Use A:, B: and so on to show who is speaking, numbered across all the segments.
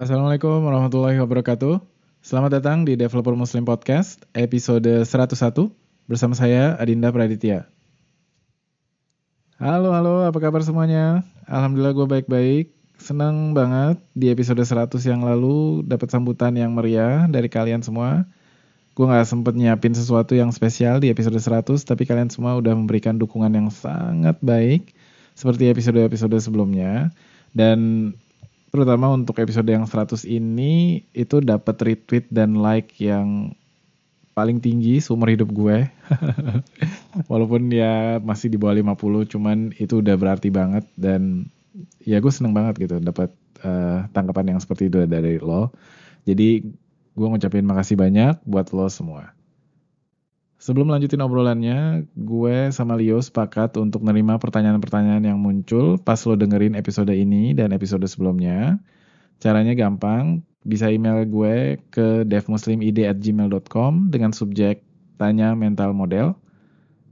A: Assalamualaikum warahmatullahi wabarakatuh. Selamat datang di Developer Muslim Podcast episode 101 bersama saya Adinda Praditya. Halo halo, apa kabar semuanya? Alhamdulillah gue baik-baik. Senang banget di episode 100 yang lalu dapat sambutan yang meriah dari kalian semua. Gue gak sempet nyiapin sesuatu yang spesial di episode 100, tapi kalian semua udah memberikan dukungan yang sangat baik seperti episode-episode sebelumnya. Dan terutama untuk episode yang 100 ini itu dapat retweet dan like yang paling tinggi seumur hidup gue. Walaupun ya masih di bawah 50 cuman itu udah berarti banget dan ya gue seneng banget gitu dapat uh, tanggapan yang seperti itu dari lo. Jadi gue ngucapin makasih banyak buat lo semua. Sebelum lanjutin obrolannya, gue sama Leo sepakat untuk menerima pertanyaan-pertanyaan yang muncul pas lo dengerin episode ini dan episode sebelumnya. Caranya gampang, bisa email gue ke devmuslimid@gmail.com dengan subjek tanya mental model.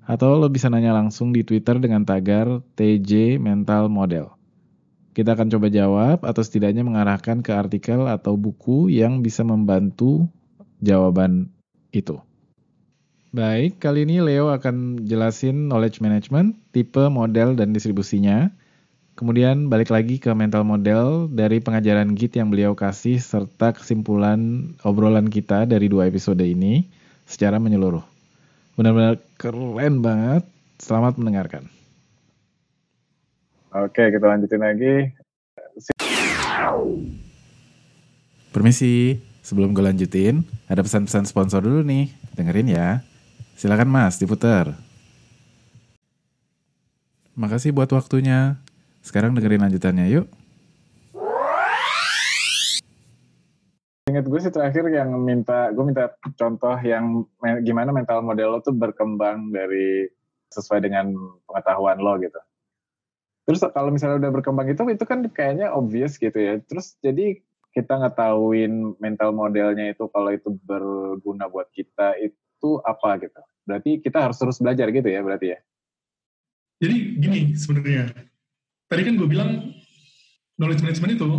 A: Atau lo bisa nanya langsung di Twitter dengan tagar TJ Mental Model. Kita akan coba jawab atau setidaknya mengarahkan ke artikel atau buku yang bisa membantu jawaban itu. Baik, kali ini Leo akan jelasin knowledge management, tipe, model, dan distribusinya. Kemudian balik lagi ke mental model dari pengajaran Git yang beliau kasih serta kesimpulan obrolan kita dari dua episode ini secara menyeluruh. Benar-benar keren banget. Selamat mendengarkan.
B: Oke, kita lanjutin lagi.
A: Permisi, sebelum gue lanjutin, ada pesan-pesan sponsor dulu nih. Dengerin ya. Silakan Mas, diputar. Makasih buat waktunya. Sekarang dengerin lanjutannya yuk.
B: Ingat gue sih terakhir yang minta, gue minta contoh yang gimana mental model lo tuh berkembang dari sesuai dengan pengetahuan lo gitu. Terus kalau misalnya udah berkembang itu, itu kan kayaknya obvious gitu ya. Terus jadi kita ngetahuin mental modelnya itu kalau itu berguna buat kita itu apa gitu. Berarti kita harus terus belajar gitu ya berarti ya.
C: Jadi gini sebenarnya. Tadi kan gue bilang knowledge management itu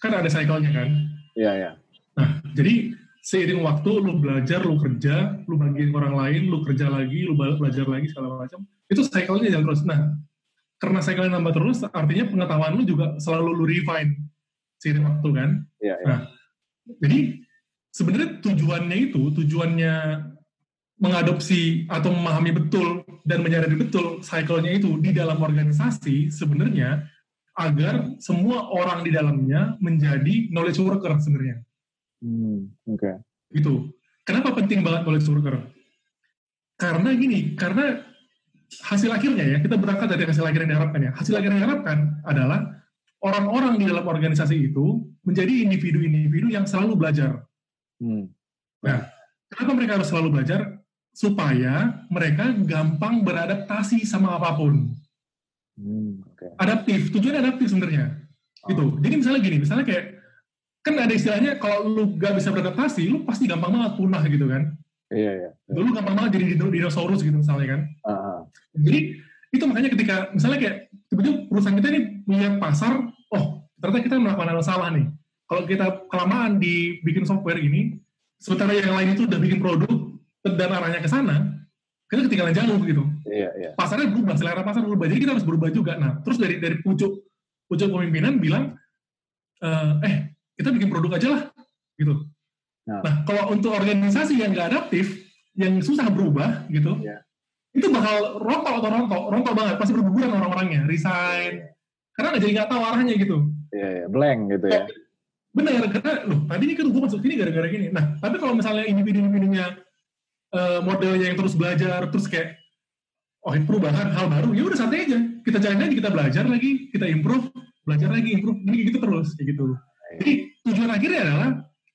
C: kan ada cycle-nya kan.
B: Iya, iya.
C: Nah, jadi seiring waktu lu belajar, lu kerja, lu bagiin orang lain, lu kerja lagi, lu belajar lagi segala macam. Itu cycle-nya jalan terus. Nah, karena cycle-nya nambah terus, artinya pengetahuan lu juga selalu lu refine seiring waktu kan.
B: Iya, iya.
C: Nah, jadi sebenarnya tujuannya itu, tujuannya mengadopsi atau memahami betul dan menyadari betul cycle-nya itu di dalam organisasi sebenarnya agar semua orang di dalamnya menjadi knowledge worker sebenarnya.
B: Hmm, Oke. Okay.
C: Itu. Kenapa penting banget knowledge worker? Karena gini, karena hasil akhirnya ya, kita berangkat dari hasil akhir yang diharapkan ya. Hasil akhir yang diharapkan adalah orang-orang di dalam organisasi itu menjadi individu-individu yang selalu belajar.
B: Hmm.
C: Nah, kenapa mereka harus selalu belajar? Supaya mereka gampang beradaptasi sama apa pun.
B: Hmm, okay.
C: Adaptif, tujuannya adaptif sebenarnya. Oh. Gitu. Jadi misalnya gini, misalnya kayak kan ada istilahnya kalau lu gak bisa beradaptasi, lu pasti gampang banget punah gitu kan.
B: Iya, iya.
C: Dulu gampang banget jadi dinosaurus gitu misalnya kan.
B: Uh-huh.
C: Jadi itu makanya ketika misalnya kayak tiba-tiba perusahaan kita ini punya pasar, oh ternyata kita melakukan hal salah nih. Kalau kita kelamaan dibikin software ini, sementara yang lain itu udah bikin produk, dan arahnya ke sana, kita ketinggalan jauh gitu.
B: Iya, iya.
C: Pasarnya berubah, selera pasar berubah. Jadi kita harus berubah juga. Nah, terus dari dari pucuk pucuk pemimpinan bilang, eh, eh kita bikin produk aja lah, gitu. Nah, nah kalau untuk organisasi yang nggak adaptif, yang susah berubah, gitu,
B: iya.
C: itu bakal rontok atau rontok, rontok banget. Pasti berguguran orang-orangnya, resign. Karena nggak jadi nggak tahu arahnya gitu.
B: Iya, iya, blank gitu ya.
C: Benar, karena loh tadi ini kan gue masuk sini gara-gara gini. Nah, tapi kalau misalnya individu-individunya uh, modelnya yang terus belajar terus kayak oh perubahan hal baru. Ya udah santai aja. Kita jalan aja kita belajar lagi kita improve belajar lagi improve ini gitu terus kayak gitu. Jadi tujuan akhirnya adalah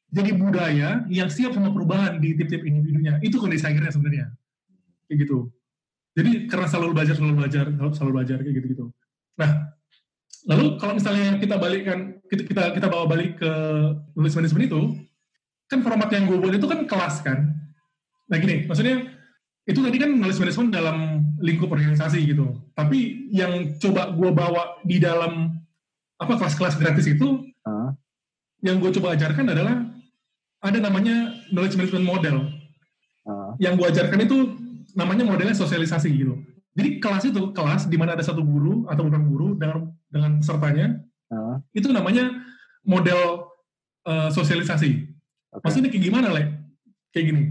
C: jadi budaya yang siap sama perubahan di tiap-tiap individunya. Itu kondisi akhirnya sebenarnya. Kayak gitu. Jadi karena selalu belajar selalu belajar selalu, selalu belajar kayak gitu gitu nah lalu kalau misalnya kita balikkan kita kita, kita bawa balik ke nulis manajemen itu kan format yang gue buat itu kan kelas kan Nah gini, maksudnya itu tadi kan knowledge management dalam lingkup organisasi gitu. Tapi yang coba gue bawa di dalam apa kelas-kelas gratis itu, uh. yang gue coba ajarkan adalah ada namanya knowledge management model.
B: Ah,
C: Yang gue ajarkan itu namanya modelnya sosialisasi gitu. Jadi kelas itu kelas di mana ada satu guru atau bukan guru dengan dengan pesertanya
B: ah,
C: itu namanya model eh, sosialisasi.
B: oke.
C: Maksudnya kayak gimana, Le? Kayak gini.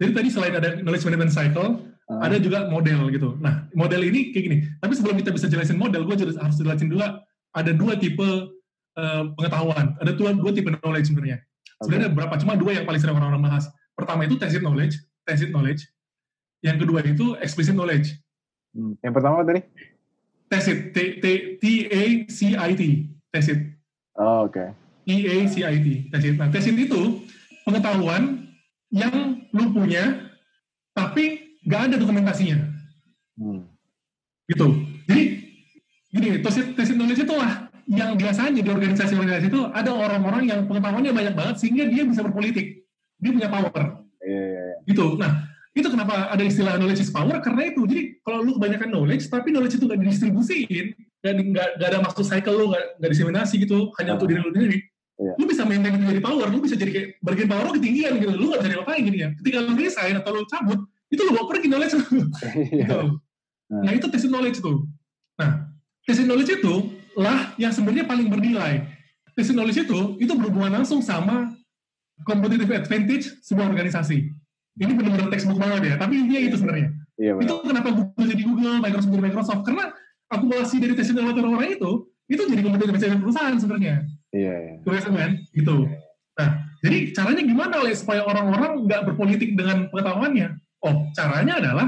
C: Jadi tadi selain ada knowledge management cycle,
B: Ah,
C: ada juga model gitu. Nah, model ini kayak gini. Tapi sebelum kita bisa jelasin model, gue harus jelasin dulu ada dua tipe eh, pengetahuan. Ada dua, dua tipe knowledge sebenarnya.
B: oke.
C: Sebenarnya ada berapa? Cuma dua yang paling sering orang-orang bahas. Pertama itu tacit knowledge, tacit knowledge. Yang kedua itu explicit knowledge.
B: Hmm, Yang pertama tadi?
C: Tacit, T T T A C I T, tacit.
B: Oh, oke.
C: E A C I T, tacit. Nah, tacit itu pengetahuan yang lu punya, tapi nggak ada dokumentasinya.
B: Hmm.
C: gitu. Jadi gini, tacit knowledge itu lah yang biasanya di organisasi-organisasi itu ada orang-orang yang pengetahuannya banyak banget sehingga dia bisa berpolitik, dia punya power,
B: Iya, iya, iya.
C: gitu. Nah itu kenapa ada istilah knowledge is power karena itu. Jadi kalau lu kebanyakan knowledge tapi knowledge itu nggak didistribusiin, nggak nggak nggak ada masuk cycle lu, nggak nggak diseminasi gitu, hanya untuk diri lu sendiri.
B: Iya.
C: Lu bisa maintain itu jadi power, lu bisa jadi kayak bagian power lu ketinggian gitu, lu nggak bisa diapain gitu ya. Ketika lu resign atau lu cabut, itu lu bawa pergi knowledge lu.
B: Iya.
C: gitu. Nah itu tacit knowledge tuh. Nah tacit knowledge itu lah yang sebenarnya paling bernilai. Tacit knowledge itu itu berhubungan langsung sama competitive advantage sebuah organisasi. Ini benar-benar textbook banget ya, tapi intinya itu sebenarnya.
B: Iya, benar.
C: Itu kenapa Google jadi Google, Microsoft jadi Microsoft, karena akumulasi dari tacit knowledge orang itu itu jadi competitive advantage perusahaan sebenarnya.
B: Iya, iya.
C: Tulisan kan? Gitu. Nah, jadi caranya gimana Le supaya orang-orang nggak berpolitik dengan pengetahuannya? Oh, caranya adalah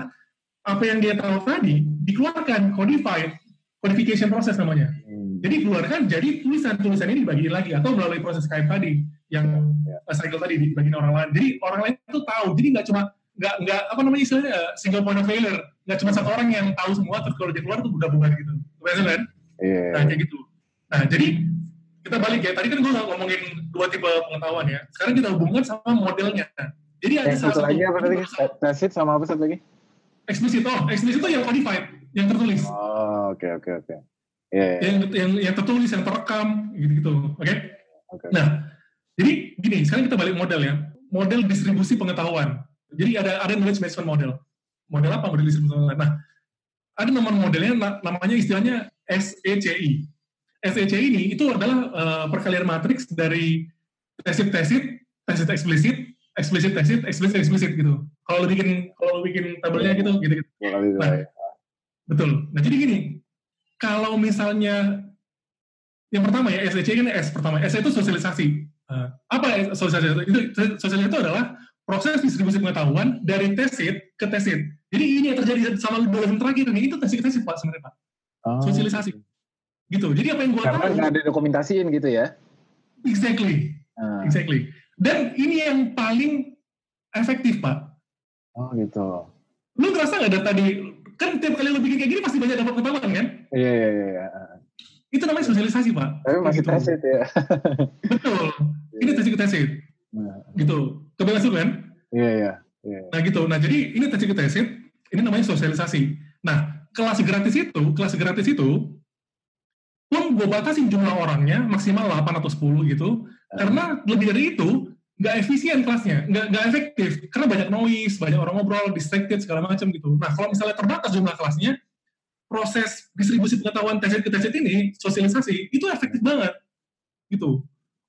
C: apa yang dia tahu tadi dikeluarkan, codified, codification proses namanya.
B: Hmm.
C: Jadi keluarkan jadi tulisan-tulisan ini dibagiin lagi atau melalui proses Skype tadi yang
B: Ya.
C: uh, cycle tadi dibagiin orang lain. Jadi orang lain itu tahu. Jadi nggak cuma nggak nggak apa namanya istilahnya uh, single point of failure. Nggak cuma satu orang yang tahu semua terus kalau dia keluar tuh bubar-bubar gitu. Biasa kan?
B: Iya,
C: Nah, kayak gitu. Nah, jadi kita balik ya. Tadi kan gue ngomongin dua tipe pengetahuan ya. Sekarang kita hubungkan sama modelnya. Jadi ada
B: Yang satu lagi apa tadi? Tacit sama apa satu lagi?
C: eksplisit. Oh, eksplisit itu yang codified, yang tertulis.
B: Oh, oke, oke, oke. Iya, iya.
C: Yang, yang yang tertulis, yang terekam, gitu-gitu. Oke?
B: Oke.
C: Nah, jadi gini, sekarang kita balik model ya. Model distribusi pengetahuan. Jadi ada ada knowledge management model. Model apa model distribusi pengetahuan? Nah, ada nama modelnya na- namanya istilahnya SECI. SECI ini itu adalah eh, perkalian matriks dari tacit tacit, tacit eksplisit, eksplisit tacit, eksplisit eksplisit gitu. Kalau lu bikin kalau lu bikin tabelnya gitu gitu. gitu.
B: Dua kali itu
C: Nah,
B: ya.
C: Betul. Nah, jadi gini, kalau misalnya yang pertama ya SDC kan S pertama. S itu sosialisasi. Eh, apa ya sosialisasi? Itu sosialisasi itu adalah proses distribusi pengetahuan dari tesit ke tesit. Jadi ini yang terjadi sama dua level terakhir ini itu tesit tesit Pak sebenarnya Pak.
B: Oh.
C: Sosialisasi. Gitu. Jadi apa yang gua
B: Karena
C: tahu
B: nggak ada dokumentasiin gitu ya.
C: exactly,
B: Ah.
C: exactly. Dan ini yang paling efektif Pak.
B: Oh gitu.
C: Lu ngerasa nggak dari tadi kan tiap kali lu bikin kayak gini pasti banyak dapat pengetahuan kan?
B: Iya, iya, iya. iya.
C: Itu namanya sosialisasi Pak.
B: Tapi masih
C: Gitu.
B: tacit ya.
C: Betul. Ini tesit ke tesit.
B: Nah,
C: Gitu. Kebebasan kan?
B: Iya, iya. iya.
C: Nah gitu. Nah jadi ini tesit ke tesit. Ini namanya sosialisasi. Nah kelas gratis itu, kelas gratis itu pun gue batasin jumlah orangnya maksimal 8 atau 10 gitu. Karena lebih dari itu nggak efisien kelasnya, nggak nggak efektif. Karena banyak noise, banyak orang ngobrol, distracted segala macam gitu. Nah kalau misalnya terbatas jumlah kelasnya, proses distribusi pengetahuan tesit ke tesit ini, sosialisasi itu efektif banget, gitu.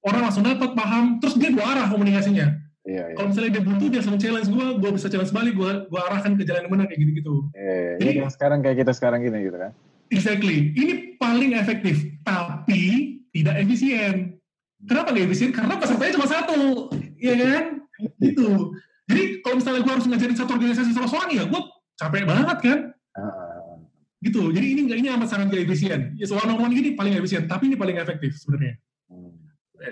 C: Orang langsung dapat paham, terus dia dua arah komunikasinya.
B: Iya, iya.
C: Kalau misalnya dia butuh, dia langsung challenge gue, gue bisa challenge balik, gue gue arahkan ke jalan yang benar kayak gitu-gitu.
B: Iya, iya.
C: Jadi-
B: Ini yang sekarang kayak kita sekarang gini gitu kan.
C: Exactly. Ini paling efektif, tapi tidak efisien. Kenapa nggak efisien? Karena pesertanya cuma satu, ya kan? Gitu. Jadi kalau misalnya gue harus ngajarin satu organisasi soal-soal ya gue capek banget kan?
B: Ah.
C: Gitu. Jadi ini nggak ini amat sangat nggak efisien. Ya soal one gini paling efisien, tapi ini paling efektif sebenarnya.
B: Hmm.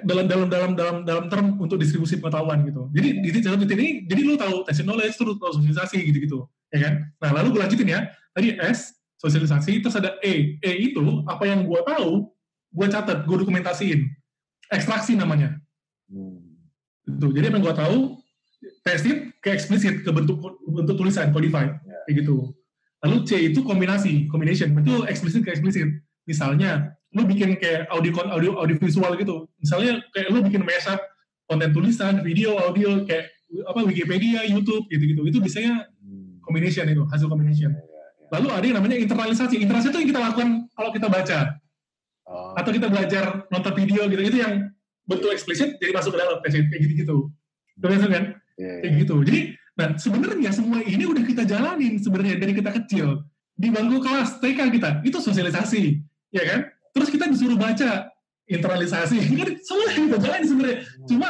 C: dalam dalam dalam dalam dalam term untuk distribusi pengetahuan gitu. Jadi di titik ini, jadi lu tahu tacit knowledge, terus tahu sosialisasi gitu-gitu, ya kan? Nah lalu gue lanjutin ya. Tadi S sosialisasi, terus ada E. E itu apa yang gue tahu, gue catat, gue dokumentasiin. Ekstraksi namanya.
B: Hmm.
C: Gitu. Jadi apa yang gue tahu, tacit ke eksplisit, ke bentuk bentuk tulisan, codified, kayak gitu. Lalu C itu kombinasi, combination, itu eksplisit ke eksplisit. Misalnya, lu bikin kayak audio audio audio visual gitu misalnya kayak lu bikin mashup konten tulisan video audio kayak apa Wikipedia YouTube gitu gitu itu biasanya
B: Hmm.
C: combination itu hasil combination
B: Iya, iya.
C: Lalu ada yang namanya internalisasi. Internalisasi itu yang kita lakukan kalau kita baca.
B: Oh,
C: atau kita belajar nonton video gitu. Itu yang bentuk eksplisit jadi masuk ke dalam. Kayak kayak gitu. Gitu kan?
B: Iya,
C: kayak
B: iya.
C: gitu. Jadi nah sebenarnya semua ini udah kita jalanin sebenarnya dari kita kecil. Di bangku kelas TK kita itu sosialisasi. Ya kan? Terus kita disuruh baca internalisasi. Kan semua kita jalanin sebenarnya. Cuma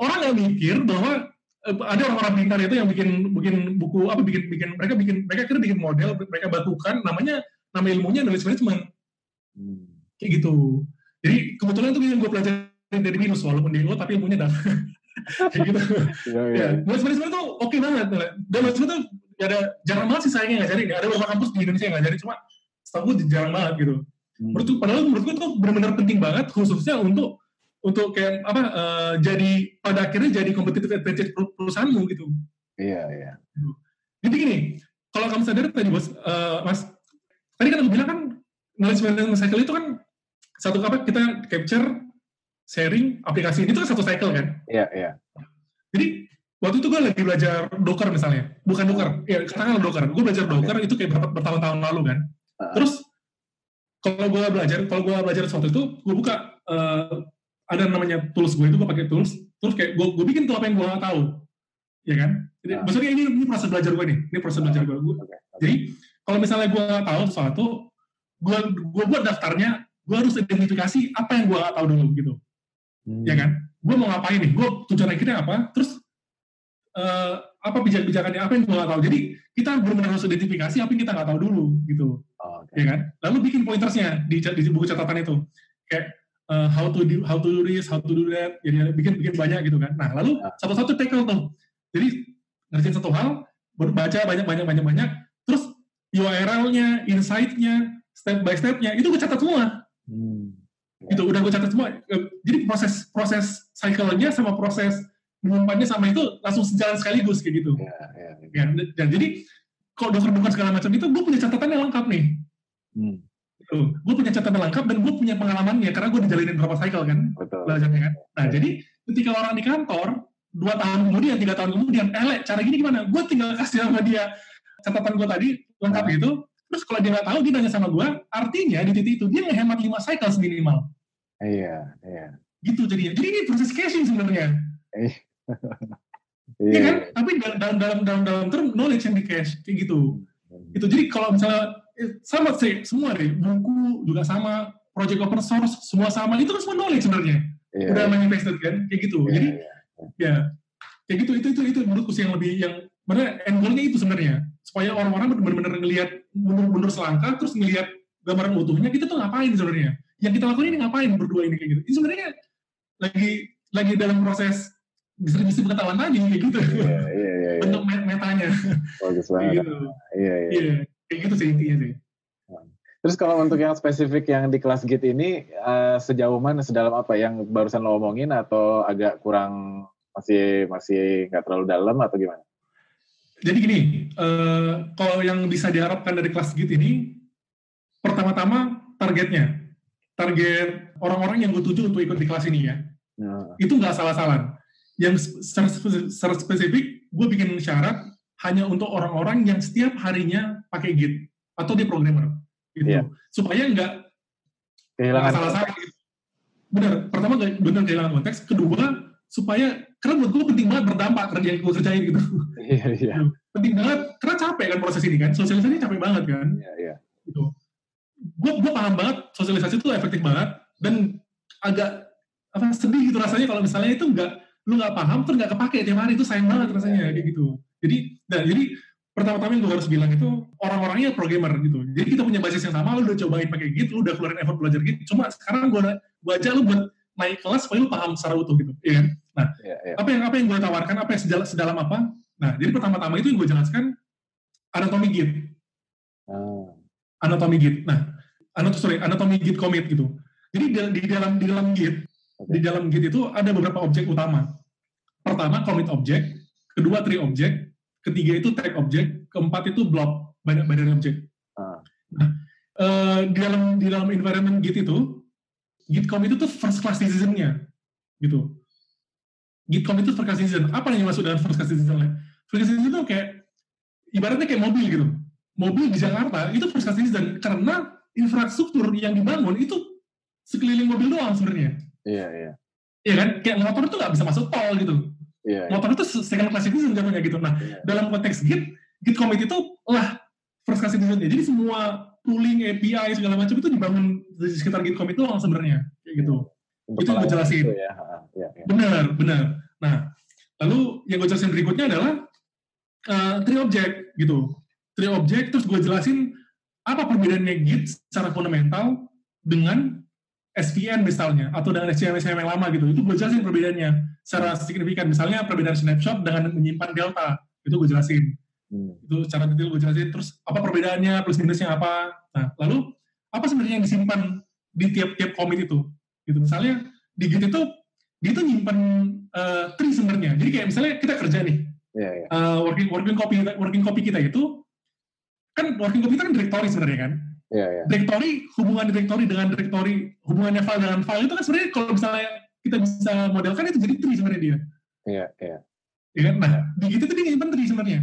C: orang nggak mikir bahwa ada orang-orang pintar itu yang bikin bikin buku apa bikin bikin mereka bikin mereka kira bikin model mereka bakukan namanya nama ilmunya knowledge management
B: Hmm.
C: kayak gitu. Jadi kebetulan itu yang gue pelajarin dari minus walaupun DO tapi ilmunya dah. Kayak gitu.
B: Iya, iya.
C: ya knowledge management tuh oke banget. Dan knowledge management tuh ya ada jarang banget sih sayangnya ngajarin. Ada beberapa kampus di Indonesia yang ngajarin cuma setahu gue jarang banget gitu.
B: Hmm.
C: menurut padahal menurut gue itu benar-benar penting banget khususnya untuk untuk kayak apa eh, jadi pada akhirnya jadi competitive advantage per- perusahaanmu gitu.
B: Iya, iya.
C: jadi gini kalau kamu sadar tadi bos eh, mas tadi kan aku bilang kan knowledge management cycle itu kan satu apa kita capture sharing aplikasi. Itu kan satu cycle kan?
B: Iya, iya.
C: jadi waktu itu gue lagi belajar Docker misalnya. Bukan Docker ya katakanlah Docker. Gue belajar Docker itu kayak berapa bertahun-tahun lalu kan.
B: Ah.
C: terus kalau gue belajar kalau gue belajar sesuatu itu gue buka eh, ada namanya tools gue itu gue pakai tools terus kayak gue gue bikin tuh apa yang gue nggak tahu. Ya kan? Jadi
B: Ah.
C: maksudnya ini ini proses belajar gue nih ini proses belajar gue
B: Oke, oke.
C: jadi kalau misalnya gue nggak tahu sesuatu gue gue buat daftarnya gue harus identifikasi apa yang gue nggak tahu dulu gitu.
B: Hmm.
C: ya kan? Gue mau ngapain nih? Gue tujuan akhirnya apa? Terus eh, apa bijak-bijakannya? Apa yang gue nggak tahu? Jadi kita benar-benar harus identifikasi apa yang kita nggak tahu dulu gitu.
B: Oh, oke.
C: ya kan? Lalu bikin pointersnya di, di buku catatan itu. Kayak eh, how to do how to do this how to do that jadi ada- bikin bikin banyak gitu kan nah lalu
B: Ah.
C: satu-satu tackle tuh jadi ngerjain satu hal berbaca banyak banyak banyak banyak terus URL-nya insight-nya step by step-nya itu gue catat semua
B: Hmm.
C: itu udah gue catat semua Eh, jadi proses proses cycle-nya sama proses menyimpannya sama itu langsung sejalan sekaligus kayak gitu
B: Iya, iya. iya.
C: ya dan, dan jadi kalau dokter bukan segala macam itu gue punya catatannya lengkap nih
B: Hmm.
C: Gitu. gue punya catatan lengkap dan gue punya pengalamannya karena gue dijalinin berapa cycle kan
B: Betul.
C: belajarnya kan nah jadi ketika orang di kantor dua tahun kemudian tiga tahun kemudian elek cara gini gimana gue tinggal kasih sama dia catatan gue tadi lengkap
B: Ah.
C: itu terus kalau dia nggak tahu dia nanya sama gue artinya di titik itu dia ngehemat lima cycle minimal
B: Iya, iya.
C: gitu jadinya jadi ini proses caching sebenarnya
B: Iya,
C: Iya kan? Tapi dalam dalam dalam dalam, dalam term knowledge yang di cache kayak gitu.
B: Hmm.
C: Itu jadi kalau misalnya eh, sama sih semua deh. Buku juga sama project open source semua sama. Itu kan semua knowledge sebenarnya.
B: Iya,
C: udah
B: iya,
C: manifested kan kayak gitu.
B: iya,
C: Jadi
B: iya.
C: ya kayak gitu. Itu itu itu menurutku sih yang lebih yang benar end goal-nya itu sebenarnya. Supaya orang-orang benar-benar ngelihat mundur-mundur selangkah terus ngelihat gambaran utuhnya kita tuh ngapain sebenarnya? Yang kita lakukan ini ngapain berdua ini kayak gitu. Ini sebenarnya lagi lagi dalam proses distribusi pengetahuan tadi kayak gitu.
B: Iya, iya, iya, iya.
C: bentuk met- metanya
B: Bagus banget.
C: gitu.
B: Iya, iya.
C: Kayak gitu sih intinya sih.
B: Terus kalau untuk yang spesifik yang di kelas Git ini eh, sejauh mana, sedalam apa yang barusan lo omongin atau agak kurang masih masih nggak terlalu dalam atau gimana?
C: jadi gini eh, kalau yang bisa diharapkan dari kelas Git ini pertama-tama targetnya. Target orang-orang yang gue tuju untuk ikut di kelas ini ya.
B: Nah,
C: itu nggak salah-salah. Yang secara spesifik, gue bikin syarat hanya untuk orang-orang yang setiap harinya pakai Git atau dia programmer, gitu.
B: Iya.
C: Supaya nggak
B: kehilangan
C: salah-salah. Gitu. Benar. Pertama benar kehilangan konteks. Kedua, supaya karena buat gue penting banget berdampak kerja yang gue kerjain gitu.
B: Iya, iya,
C: penting banget karena capek kan proses ini kan. Sosialisasi capek banget kan
B: iya, iya.
C: gitu. Gue gue paham banget sosialisasi itu efektif banget dan agak apa sedih gitu rasanya kalau misalnya itu nggak lu nggak paham terus nggak kepake tiap hari itu sayang banget rasanya kayak gitu. Jadi nah jadi pertama-tama yang gue harus bilang itu orang-orangnya programmer gitu. Jadi kita punya basis yang sama, lu udah cobain pakai Git, lu udah keluarin effort belajar Git. Cuma sekarang gue gue ajak lu buat naik kelas supaya lu paham secara utuh gitu, iya kan? Nah,
B: Iya, iya.
C: apa yang apa yang gue tawarkan, apa yang sedalam, sedalam apa? Nah, jadi pertama-tama itu yang gue jelaskan anatomi Git
B: Ah,
C: anatomi Git. Nah, anatomi sorry, anatomi Git commit gitu. Jadi di, di dalam di dalam Git, di dalam Git itu ada beberapa objek utama. Pertama commit object, kedua tree object, ketiga itu tag object, keempat itu block banyak binary object.
B: Ah.
C: Nah, uh, di dalam di dalam environment Git itu Gitcom itu tuh first class citizen-nya gitu. Gitcom itu first class citizen. Apa yang masuk dengan first class citizen? First class citizen itu kayak ibaratnya kayak mobil gitu. Mobil di Jakarta itu first class citizen karena infrastruktur yang dibangun itu sekeliling mobil doang sebenarnya.
B: Iya, iya.
C: Iya kan? Kayak motor itu nggak bisa masuk tol gitu.
B: Iya.
C: Motor itu second class citizen jatuhnya gitu. Nah,
B: Iya.
C: dalam konteks Git, Git commit itu lah first class citizen Jadi semua tooling, API, segala macam itu dibangun di sekitar Git commit doang sebenarnya. Kayak gitu.
B: Untuk
C: Itu gue jelasin.
B: itu ya. Ha, Iya, iya.
C: Benar, benar. Nah, lalu yang gue jelasin berikutnya adalah uh, tree object gitu. Tree object terus gue jelasin apa perbedaannya Git secara fundamental dengan SVN misalnya atau dengan SCM SCM yang lama gitu. Itu gue jelasin perbedaannya secara signifikan. Misalnya perbedaan snapshot dengan menyimpan delta. Itu gue jelasin.
B: Hmm.
C: Itu secara detail gue jelasin. Terus apa perbedaannya, plus minusnya apa. Nah, lalu apa sebenarnya yang disimpan di tiap-tiap commit itu? Gitu. Misalnya di Git itu dia tuh nyimpan eh, tree sebenarnya. Jadi kayak misalnya kita kerja nih,
B: Iya, iya.
C: eh, working working copy kita, working copy kita itu kan working copy itu kan directory sebenarnya kan.
B: Iya, iya.
C: Directory hubungan directory dengan directory hubungannya file dengan file itu kan sebenarnya kalau misalnya kita bisa modelkan itu jadi tree sebenarnya dia.
B: Iya, iya.
C: Ya kan? Nah, di Git itu dia nyimpan tree sebenarnya.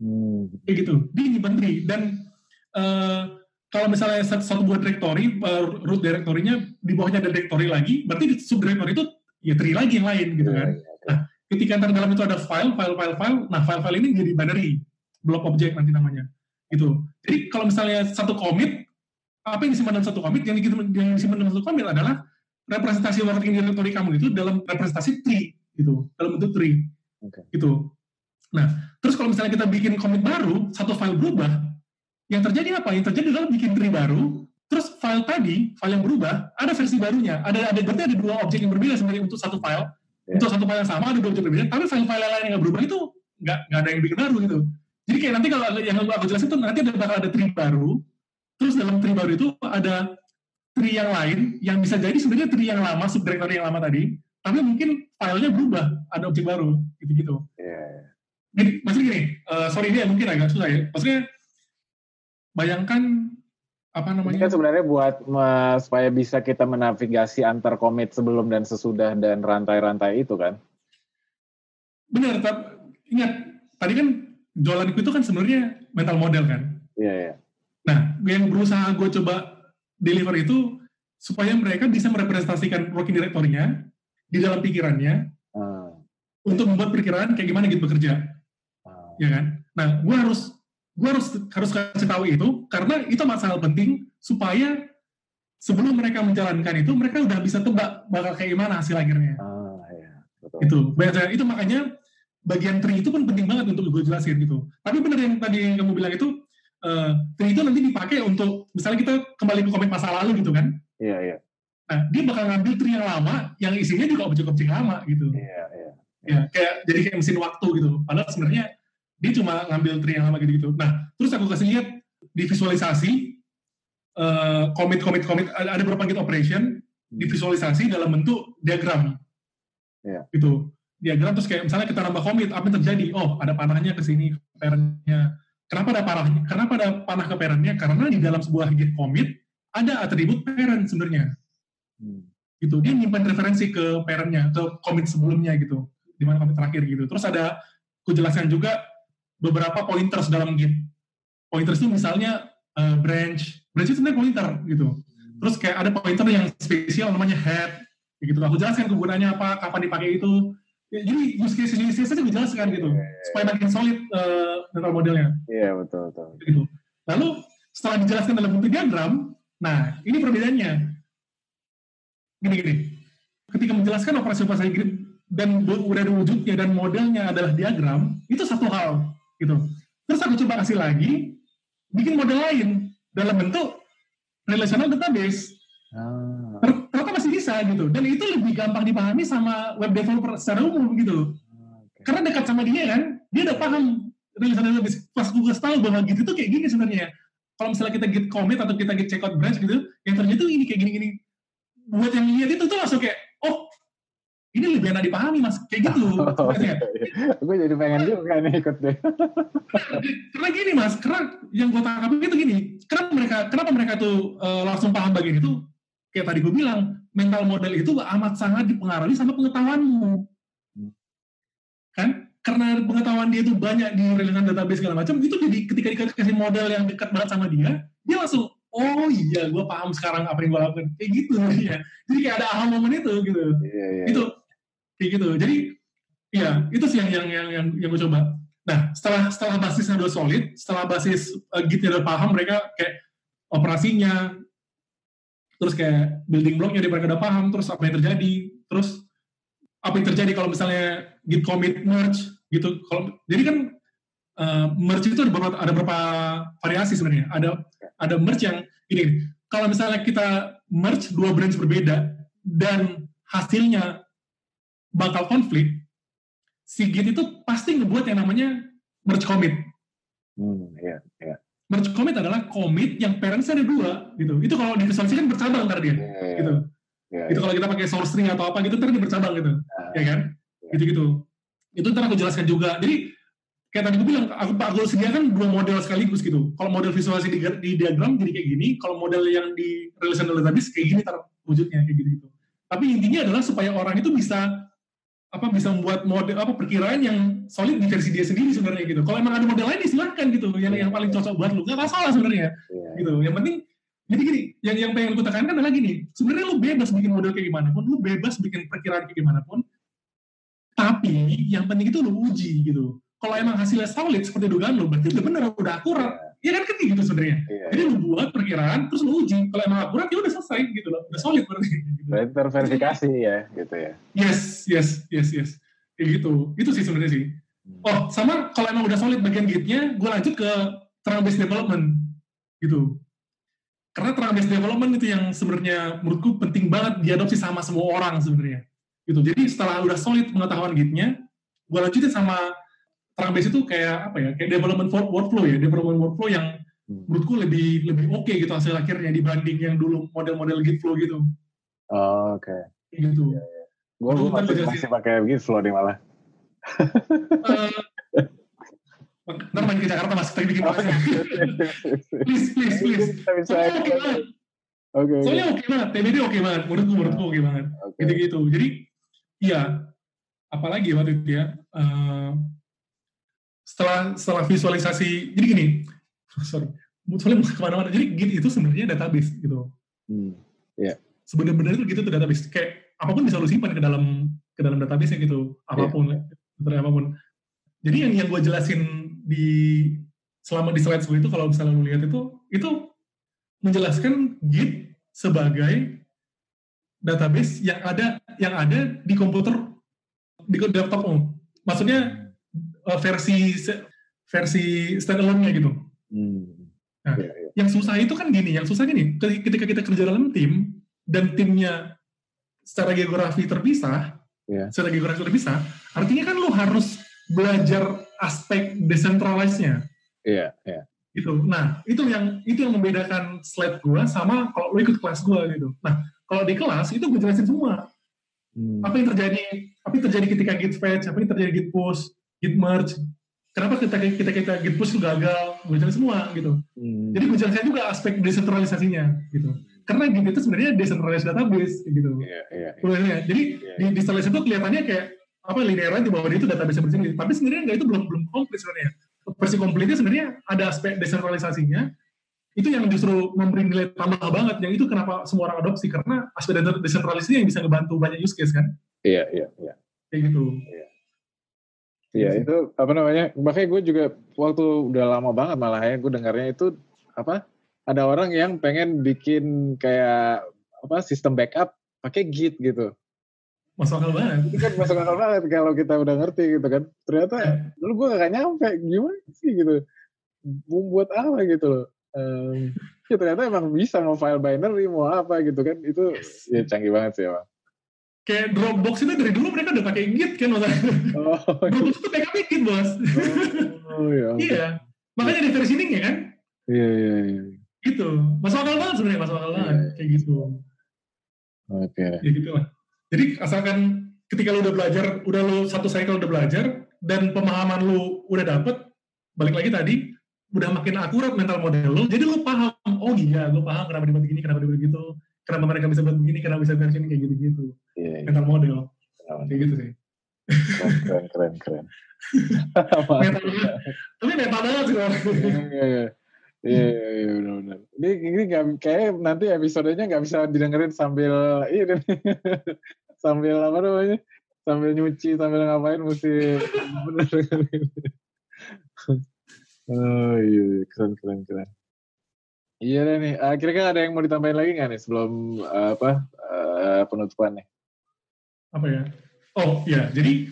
B: Hmm.
C: kayak gitu dia nyimpan tree dan eh, kalau misalnya satu, satu buah directory eh, root directory-nya di bawahnya ada directory lagi berarti di sub directory itu ya tree lagi yang lain gitu
B: Iya,
C: kan
B: iya, oke.
C: ketika ntar dalam itu ada file file file file nah file file ini jadi binary block object nanti namanya gitu jadi kalau misalnya satu commit apa yang disimpan dalam satu commit yang disimpan, yang disimpan dalam satu commit adalah representasi working directory kamu itu dalam representasi tree gitu. Dalam bentuk tree
B: Oke.
C: gitu. Nah terus kalau misalnya kita bikin commit baru satu file berubah yang terjadi apa? Yang terjadi adalah bikin tree baru terus file tadi file yang berubah ada versi barunya. Ada ada berarti ada dua objek yang berbeda sebenarnya untuk satu file.
B: Ya.
C: untuk satu file yang sama ada dua objek berbeda tapi file-file lain yang nggak berubah itu nggak nggak ada yang bikin baru gitu. Jadi kayak nanti kalau yang aku jelasin tuh nanti ada bakal ada tree baru terus dalam tree baru itu ada tree yang lain yang bisa jadi sebenarnya tree yang lama subdirectory yang lama tadi tapi mungkin filenya berubah ada objek baru gitu-gitu
B: Iya, iya.
C: Gini, maksudnya gini, eh, sorry ini mungkin agak susah ya. Maksudnya bayangkan apa
B: Ini
C: namanya?
B: kan sebenarnya buat me- supaya bisa kita menavigasi antar komit sebelum dan sesudah dan rantai-rantai itu kan.
C: Benar, tapi ingat tadi kan jualan itu kan sebenarnya mental model kan.
B: Iya, iya.
C: Nah, yang berusaha gue coba deliver itu supaya mereka bisa merepresentasikan working directory-nya di dalam pikirannya
B: Ah,
C: untuk membuat perkiraan kayak gimana gitu bekerja,
B: ah.
C: ya kan? Nah, gue harus gue harus harus kasih tahu itu karena itu masalah penting supaya sebelum mereka menjalankan itu mereka udah bisa tebak bakal kayak gimana hasil akhirnya.
B: Ah, iya. Betul.
C: Itu itu makanya bagian tree itu pun penting banget untuk gue jelasin gitu. Tapi benar yang tadi kamu bilang itu eh, tree itu nanti dipakai untuk misalnya kita kembali ke komik masa lalu gitu kan.
B: Iya, iya.
C: Nah, dia bakal ngambil tree yang lama yang isinya juga objek-objek lama gitu.
B: Iya, iya.
C: Ya, kayak jadi kayak mesin waktu gitu. Padahal sebenarnya dia cuma ngambil tree yang lama gitu-gitu. Nah, terus aku kasih lihat di visualisasi eh, commit commit commit ada beberapa git operation divisualisasi dalam bentuk diagram.
B: Iya.
C: Gitu. Diagram terus kayak misalnya kita nambah commit, apa yang terjadi? Oh, ada panahnya ke sini, parentnya. Kenapa ada panahnya? Kenapa ada panah ke parentnya? Karena di dalam sebuah git commit ada atribut parent sebenarnya.
B: Hmm.
C: gitu. Dia nyimpan referensi ke parentnya ke komit sebelumnya gitu. Di mana komit terakhir gitu. Terus ada aku jelaskan juga beberapa pointers dalam git pointers itu misalnya eh, branch. Branch itu sebenarnya pointer gitu. Terus kayak ada pointer yang spesial namanya head. Gitu. Aku jelaskan kegunaannya apa kapan dipakai itu Ya, jadi use case use case gue jelaskan gitu supaya makin solid eh, mental modelnya
B: Iya, betul, betul.
C: gitu. Lalu setelah dijelaskan dalam bentuk diagram, nah ini perbedaannya. Gini-gini, ketika menjelaskan operasi operasi grid dan udah ada wujudnya dan modelnya adalah diagram, itu satu hal gitu. Terus aku coba kasih lagi, bikin model lain dalam bentuk relational database.
B: Ah,
C: bisa gitu, dan itu lebih gampang dipahami sama web developer secara umum gitu
B: oke.
C: karena dekat sama dia kan dia udah paham relational database pas gue tahu bahwa gitu tuh kayak gini sebenarnya. Kalau misalnya kita git commit atau kita git checkout branch gitu yang terjadi tuh ini kayak gini-gini. Buat yang lihat itu tuh langsung kayak oh ini lebih enak dipahami mas. Kayak gitu.
B: Oh, iya, iya. gue jadi pengen juga nih ikut deh.
C: karena gini mas karena yang gue tangkap itu gini. Kenapa mereka kenapa mereka tuh eh, langsung paham bagian itu kayak tadi gue bilang mental model itu amat sangat dipengaruhi sama pengetahuanmu. Kan? Karena pengetahuan dia itu banyak di rilisan database segala macam itu jadi ketika dikasih model yang dekat banget sama dia dia langsung oh iya gue paham sekarang apa yang gue lakukan. Kayak gitu ya jadi kayak ada aha momen itu gitu.
B: Iya, iya.
C: itu kayak gitu. Jadi ya itu sih yang yang yang yang, yang gue coba. Nah setelah setelah basisnya udah solid setelah basis uh, gitnya udah paham mereka kayak operasinya terus kayak building blocknya mereka udah paham terus apa yang terjadi terus apa yang terjadi kalau misalnya git commit merge gitu kalau jadi kan uh, merge itu ada beberapa ada beberapa variasi sebenarnya ada ada merge yang ini kalau misalnya kita merge dua branch berbeda dan hasilnya bakal konflik, si Git itu pasti ngebuat yang namanya merge commit.
B: Hmm, iya, iya.
C: Merge commit adalah commit yang parentsnya ada dua, gitu. Itu kalau divisualisasikan bercabang ntar dia,
B: Iya, iya,
C: gitu.
B: iya,
C: Itu kalau kita pakai source string atau apa gitu, ntar dia bercabang gitu,
B: Ah.
C: ya kan? Gitu-gitu. Itu ntar aku jelaskan juga. Jadi kayak tadi gue bilang, aku aku sediakan dua model sekaligus gitu. Kalau model visualisasi di, di diagram jadi kayak gini, kalau model yang di relational database kayak gini ntar wujudnya kayak gitu-gitu. Tapi intinya adalah supaya orang itu bisa apa bisa membuat model apa perkiraan yang solid di versi dia sendiri sebenarnya gitu. Kalau emang ada model lain ya silahkan gitu, yang yang paling cocok buat lu nggak masalah sebenarnya
B: Iya,
C: gitu. Yang penting jadi gini, yang yang pengen gue tekankan adalah gini, sebenarnya lu bebas bikin model kayak gimana pun, lu bebas bikin perkiraan kayak gimana pun, tapi yang penting itu lu uji gitu. Kalau emang hasilnya solid seperti dugaan lu, berarti udah bener, udah akurat. Ya kan kan gitu sebenarnya.
B: iya.
C: Jadi lu buat perkiraan, terus lu uji. Kalau emang akurat, ya udah selesai gitu loh, udah solid berarti. Gitu.
B: Berarti terverifikasi ya, gitu ya.
C: Yes, yes, yes, yes. Kayak gitu. Itu sih sebenarnya sih.
B: Hmm.
C: Oh, sama kalau emang udah solid bagian gitnya, gue lanjut ke terang based development. Gitu. Karena terang based development itu yang sebenarnya menurutku penting banget diadopsi sama semua orang sebenarnya. Gitu. Jadi setelah udah solid pengetahuan gitnya, gue lanjutin sama terang based itu kayak apa ya, kayak development for- workflow ya, development workflow yang
B: Hmm.
C: menurutku lebih lebih oke gitu hasil akhirnya dibanding yang dulu model-model git flow gitu.
B: Oh, Oke.
C: Kayak gitu.
B: Gue
C: Lu ntar
B: masih,
C: jelasin.
B: masih pakai Gitflow nih malah.
C: Eh, ntar main ke Jakarta mas, kita bikin
B: Oh,
C: podcast. please, please, please.
B: Kita bisa.
C: Oke banget.
B: Oke. oke.
C: Soalnya oke banget. TBD oke banget. Menurutku, menurutku oke banget.
B: Oke.
C: Gitu-gitu. Jadi, iya. Apalagi waktu itu ya. eh, setelah setelah visualisasi, jadi gini. Sorry. Soalnya mau ke mana-mana. Jadi Git itu sebenarnya database gitu.
B: Hmm.
C: Sebenarnya itu gitu tuh database. Kayak apa pun bisa lu simpan ke dalam ke dalam database gitu. Apa pun. Sebenarnya apa pun. Jadi yang yang gue jelasin di selama di slide itu kalau misalnya lu lihat itu itu menjelaskan Git sebagai database yang ada yang ada di komputer di laptopmu. Maksudnya versi versi standalone-nya gitu.
B: Hmm.
C: Nah,
B: Iya, iya.
C: Yang susah itu kan gini, yang susah gini, ketika kita kerja dalam tim dan timnya secara geografi terpisah,
B: Iya.
C: secara geografi terpisah, artinya kan lu harus belajar aspek decentralize-nya
B: Iya, iya.
C: gitu. Nah, itu yang itu yang membedakan slide gua sama kalau lu ikut kelas gua gitu. Nah, kalau di kelas itu gue jelasin semua
B: Hmm.
C: apa yang terjadi, apa yang terjadi ketika git fetch, apa yang terjadi git push, git merge. Kenapa kita kita kita git push gagal? Gue jelasin semua gitu.
B: Hmm.
C: Jadi gue jelaskan juga aspek desentralisasinya gitu. Karena Git itu sebenarnya decentralized database gitu.
B: Iya, iya. iya.
C: Sebenarnya. Jadi
B: Iya.
C: di decentralized itu kelihatannya kayak apa linear aja bahwa dia itu database bersendiri. Tapi sebenarnya enggak itu belum belum komplit sebenarnya. Versi komplitnya sebenarnya ada aspek desentralisasinya. Itu yang justru memberi nilai tambah banget. Yang itu kenapa semua orang adopsi karena aspek desentralisasinya yang bisa ngebantu banyak use case kan.
B: Iya, iya, iya.
C: Kayak gitu.
B: Iya itu apa namanya? Makanya gue juga waktu udah lama banget malah ya gue dengarnya itu apa? Ada orang yang pengen bikin kayak apa sistem backup pakai Git gitu.
C: Masuk akal banget.
B: Itu kan masuk akal banget kalau kita udah ngerti gitu kan. Ternyata dulu gue gak nyampe gimana sih gitu. Buat apa gitu loh. Em, ya ternyata emang bisa mau file binary mau apa gitu kan itu ya canggih banget sih emang.
C: Kayak Dropbox itu dari dulu mereka udah pakai Git kan.
B: Oh,
C: Dropbox itu backup Git bos.
B: oh ya. ampun.
C: iya. Makanya di versi ini kan
B: Iya iya iya.
C: gitu masuk akal banget sebenarnya masuk akal banget
B: Iya.
C: kayak gitu
B: Oke.
C: ya gitu lah jadi asalkan ketika lu udah belajar, udah lu satu cycle udah belajar, dan pemahaman lu udah dapet, balik lagi tadi, udah makin akurat mental model lu, jadi lu paham, oh iya, lu paham kenapa dibuat gini, kenapa dibuat gitu, kenapa mereka bisa buat begini, kenapa bisa versi ini, kayak gitu-gitu.
B: Iya, iya.
C: Mental model,
B: Keren,
C: kayak gitu sih.
B: keren, keren, keren.
C: Banget. Tapi meta banget sih.
B: Iya, iya, iya. Iya, iya, iya, benar-benar. Ini, ini gak, kayak nanti episodenya nggak bisa didengerin sambil ini sambil apa namanya? Sambil nyuci, sambil ngapain mesti bener dengerin. oh iya, iya, keren, keren, keren. Iya deh nih. Ah, kira-kira ada yang mau ditambahin lagi nggak nih sebelum eh, apa eh, penutupan nih?
C: Apa ya? Oh iya, jadi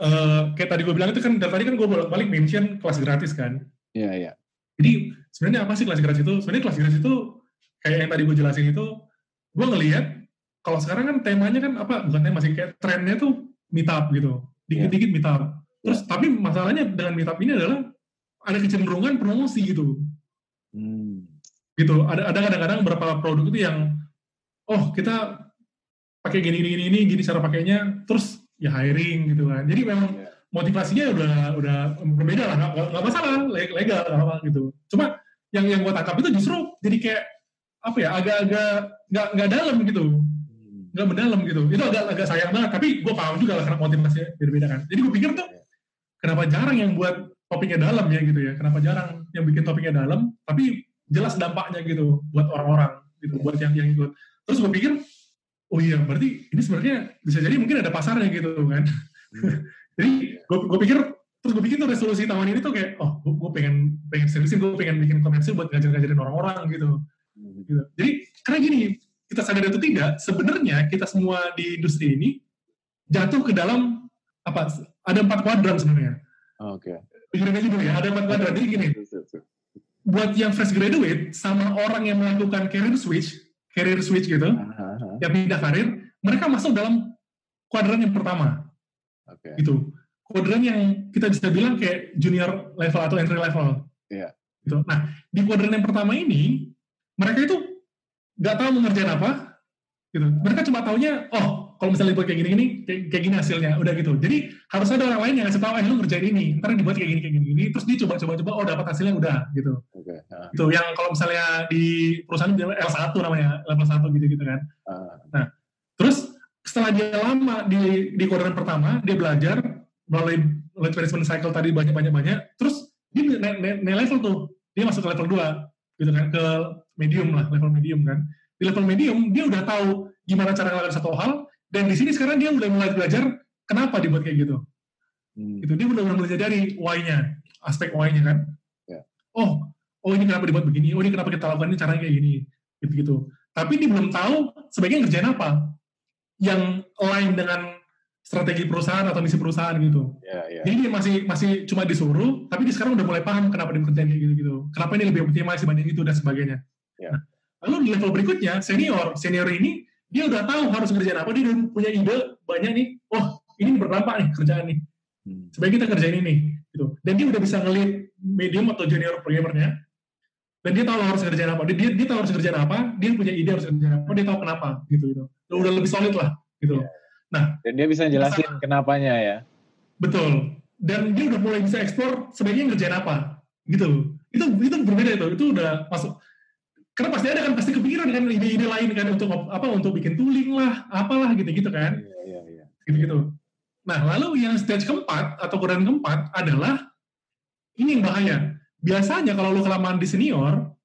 C: eh, kayak tadi gue bilang itu kan dari tadi kan gue bolak-balik mention kelas gratis kan.
B: Iya, iya.
C: Jadi sebenarnya apa sih kelas gratis itu? Sebenarnya kelas gratis itu kayak yang tadi gue jelasin itu, gue ngelihat kalau sekarang kan temanya kan apa? Bukan tema sih, kayak trennya tuh meet up gitu, dikit-dikit meet up. Terus tapi masalahnya dengan meet up ini adalah ada kecenderungan promosi gitu,
B: Hmm.
C: gitu. Ada ada kadang-kadang beberapa produk itu yang oh kita pakai gini gini gini gini cara pakainya, terus ya hiring gitu kan. Jadi memang
B: Iya.
C: motivasinya udah udah berbeda lah, nggak masalah, le- legal nggak apa gitu. Cuma yang yang gue tangkap itu justru jadi kayak apa ya agak-agak nggak nggak dalam gitu,
B: Hmm.
C: nggak mendalam gitu. Itu agak agak sayang banget. Tapi gue paham juga lah karena motivasinya beda-beda kan. Jadi gue pikir tuh kenapa jarang yang buat topiknya dalam ya gitu ya. Kenapa jarang yang bikin topiknya dalam, tapi jelas dampaknya gitu buat orang-orang gitu, buat yang yang ikut. Terus gue pikir, oh iya berarti ini sebenarnya bisa jadi mungkin ada pasarnya gitu kan.
B: Hmm.
C: jadi gue pikir terus gue pikir tuh resolusi tahun ini tuh kayak oh gue, pengen pengen seriusin gue pengen bikin komersil buat ngajar-ngajarin orang-orang gitu
B: Hmm.
C: gitu. Jadi karena gini, kita sadar atau tidak, sebenarnya kita semua di industri ini jatuh ke dalam apa? Ada empat kuadran sebenarnya.
B: Oke.
C: Pikirin aja dulu ya, ada empat kuadran. Jadi gini, buat yang fresh graduate sama orang yang melakukan career switch, career switch gitu,
B: aha.
C: yang pindah karir, mereka masuk dalam kuadran yang pertama,
B: Oke.
C: gitu. Kuadran yang kita bisa bilang kayak junior level atau entry level.
B: Iya.
C: Gitu. Nah, di kuadran yang pertama ini, mereka itu nggak tahu mengerjain apa, gitu. Mereka cuma taunya, oh, kalau misalnya dibuat kayak gini-gini, kayak, kayak gini hasilnya, udah gitu. Jadi harus ada orang lain yang ngasih tahu, eh lu ngerjain ini, ntar dibuat kayak gini, kayak gini, gini. terus dia coba-coba-coba, oh dapat hasilnya udah, gitu.
B: Oke. ah,
C: Gitu. Yang kalau misalnya di perusahaan bilang L1 namanya, level 1 gitu-gitu kan.
B: ah.
C: Terus setelah dia lama di di kuadran pertama, dia belajar melalui lead management cycle tadi banyak-banyak-banyak, terus dia naik, naik, naik level tuh, dia masuk ke level 2, gitu kan, ke medium lah, level medium kan. Di level medium, dia udah tahu gimana cara ngelakuin satu hal, dan di sini sekarang dia udah mulai belajar kenapa dibuat kayak gitu.
B: Hmm.
C: Gitu. Dia udah mulai belajar dari why-nya, aspek why-nya kan.
B: Ya.
C: Oh, oh ini kenapa dibuat begini, oh ini kenapa kita lakukan ini caranya kayak gini, gitu-gitu. Tapi dia belum tahu sebaiknya ngerjain apa yang lain dengan strategi perusahaan atau misi perusahaan gitu.
B: Ya, ya.
C: Jadi dia masih masih cuma disuruh, tapi dia sekarang udah mulai paham kenapa dia kerjain kayak gitu-gitu. Kenapa ini lebih optimal dibanding itu dan sebagainya.
B: Ya.
C: Nah, lalu di level berikutnya, senior. Senior ini dia udah tahu harus ngerjain apa, dia udah punya ide banyak nih. Oh, ini berdampak nih kerjaan nih.
B: Hmm.
C: Sebaiknya kita kerjain ini gitu. Dan dia udah bisa ngeliat medium atau junior programmernya. Dan dia tahu harus ngerjain apa. Dia, dia, dia tahu harus ngerjain apa, dia punya ide harus ngerjain apa, dia tahu kenapa gitu gitu. Udah lebih solid lah gitu.
B: Ya. Dan dia bisa jelasin kenapanya ya.
C: Betul. Dan dia udah mulai bisa eksplor sebaiknya ngerjain apa, gitu. Itu itu berbeda itu. Itu udah masuk. Karena pasti ada kan pasti kepikiran kan ide-ide lain kan untuk apa untuk bikin tooling lah, apalah gitu-gitu kan,
B: Iya, iya, iya.
C: gitu-gitu. Nah, lalu yang stage keempat atau kuadran keempat adalah ini yang bahaya. Biasanya kalau lu kelamaan di senior,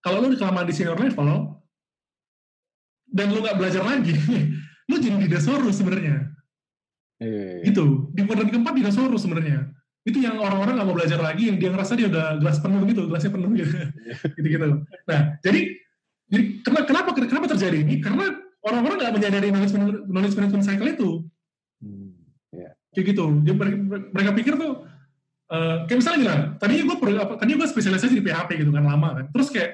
C: kalau lu kelamaan di senior level dan lu nggak belajar lagi, lu jadi dinosaurus sebenarnya
B: Iya, iya, iya.
C: gitu di kuadran keempat dinosaurus sebenarnya itu yang orang-orang nggak mau belajar lagi yang dia ngerasa dia udah gelas penuh gitu gelasnya penuh gitu. Gitu gitu nah jadi jadi kenapa kenapa terjadi ini? Karena orang-orang nggak menyadari knowledge management, knowledge management cycle itu.
B: Hmm.
C: kayak gitu. Jadi mereka, mereka pikir tuh eh, kayak misalnya gila tadinya gue tadinya gue spesialisasi di PHP gitu kan lama kan. Terus kayak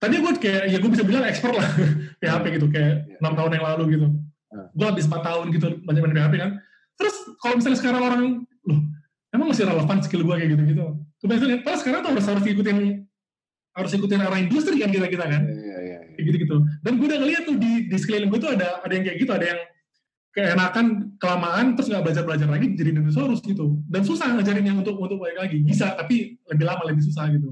C: tadinya gue kayak ya gue bisa bilang expert lah PHP gitu kayak enam tahun yang lalu gitu.
B: Hmm.
C: gue habis 4 tahun gitu banyak main PHP kan. Terus kalau misalnya sekarang orang loh emang masih relevan skill gue kayak gitu gitu kebetulan pas sekarang tuh harus harus ikutin harus ikutin arah industri kan kita kita kan?
B: Iya, iya, iya.
C: kayak gitu gitu dan gue udah ngeliat tuh di di sekeliling gue tuh ada ada yang kayak gitu ada yang keenakan kelamaan terus nggak belajar belajar lagi jadi dinosaurus gitu. Dan susah ngajarinnya untuk untuk balik lagi. Bisa tapi lebih lama lebih susah gitu.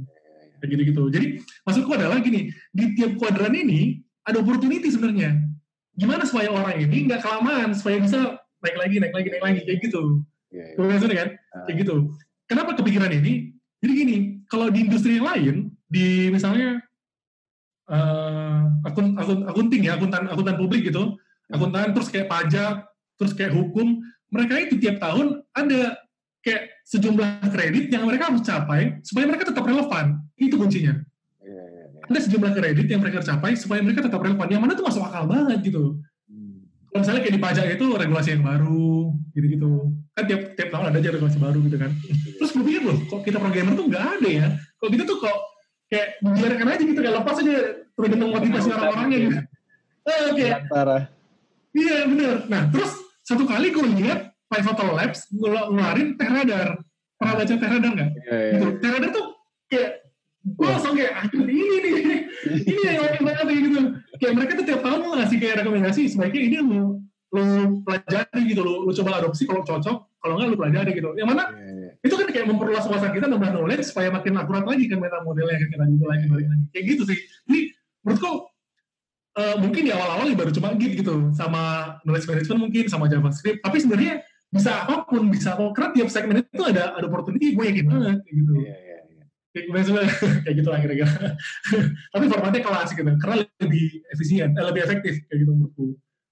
C: Kayak gitu gitu jadi maksudku adalah gini di tiap kuadran ini ada opportunity sebenarnya. Gimana supaya orang ini nggak kelamaan supaya bisa naik lagi naik lagi naik lagi kayak gitu
B: Iya, iya.
C: Maksudnya kan? Kayak gitu. Kenapa kepikiran ini? Jadi gini kalau di industri yang lain di misalnya eh, akun akun akunting ya akuntan akuntan publik gitu akuntan terus kayak pajak terus kayak hukum mereka itu tiap tahun ada kayak sejumlah kredit yang mereka harus capai supaya mereka tetap relevan. Itu kuncinya.
B: Iya, iya, iya.
C: ada sejumlah kredit yang mereka capai supaya mereka tetap relevan. Yang mana tuh masuk akal banget gitu
B: Hmm.
C: Kalau misalnya kayak di pajak itu regulasi yang baru gitu-gitu. Kan tiap tiap tahun ada aja regulasi baru gitu kan. Terus gue pikir loh kok kita programmer tuh nggak ada ya? Kok kita tuh kok kayak membiarkan aja gitu kayak lepas aja tergantung motivasi orang-orangnya gitu eh, oke
B: Antara.
C: iya bener. Nah terus satu kali gue lihat Pivotal Labs ngelu- ngeluarin Terradar. Pernah baca Terradar nggak?
B: Iya, iya.
C: gitu. Terradar tuh kayak gue langsung kayak aduh ini nih ini yang oke banget kayak gitu. Kayak mereka tuh tiap tahun ngasih kayak rekomendasi sebaiknya ini lu lu pelajari gitu lu, lu coba adopsi kalau cocok kalau nggak lu pelajari gitu. Yang mana
B: Iya, iya.
C: itu kan kayak memperluas wawasan kita nambah knowledge supaya makin akurat lagi kan meta modelnya kan kita gitu lagi balik lagi. Kayak gitu sih. Jadi menurutku eh, mungkin di awal-awal baru cuma git gitu sama knowledge management mungkin sama javascript. Tapi sebenarnya bisa apa pun bisa karena tiap segmen itu ada ada opportunity gue yakin banget gitu.
B: Iya, iya, iya.
C: kayak gitu lah kira-kira. Tapi formatnya kelas gitu karena lebih efisien eh, lebih efektif kayak gitu menurutku.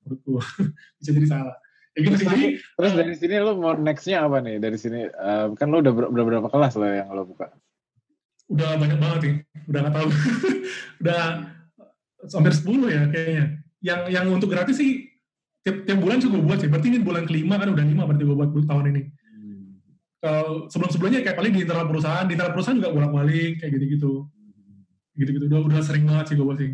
C: Menurutku. Bisa jadi salah. Kayak gitu sih. Jadi
B: Terus dari sini lo mau nextnya apa nih? Dari sini eh, kan lo udah, ber- udah berapa kelas lo yang lo buka?
C: udah banyak banget sih. Udah nggak tahu. Udah hampir 10 ya kayaknya. Yang yang untuk gratis sih tiap, tiap bulan gue buat sih. Berarti ini bulan kelima kan udah lima berarti gue buat tahun ini kalau sebelum sebelumnya kayak paling di internal perusahaan di internal perusahaan juga bolak balik kayak gitu gitu gitu gitu udah udah sering banget sih gue sih.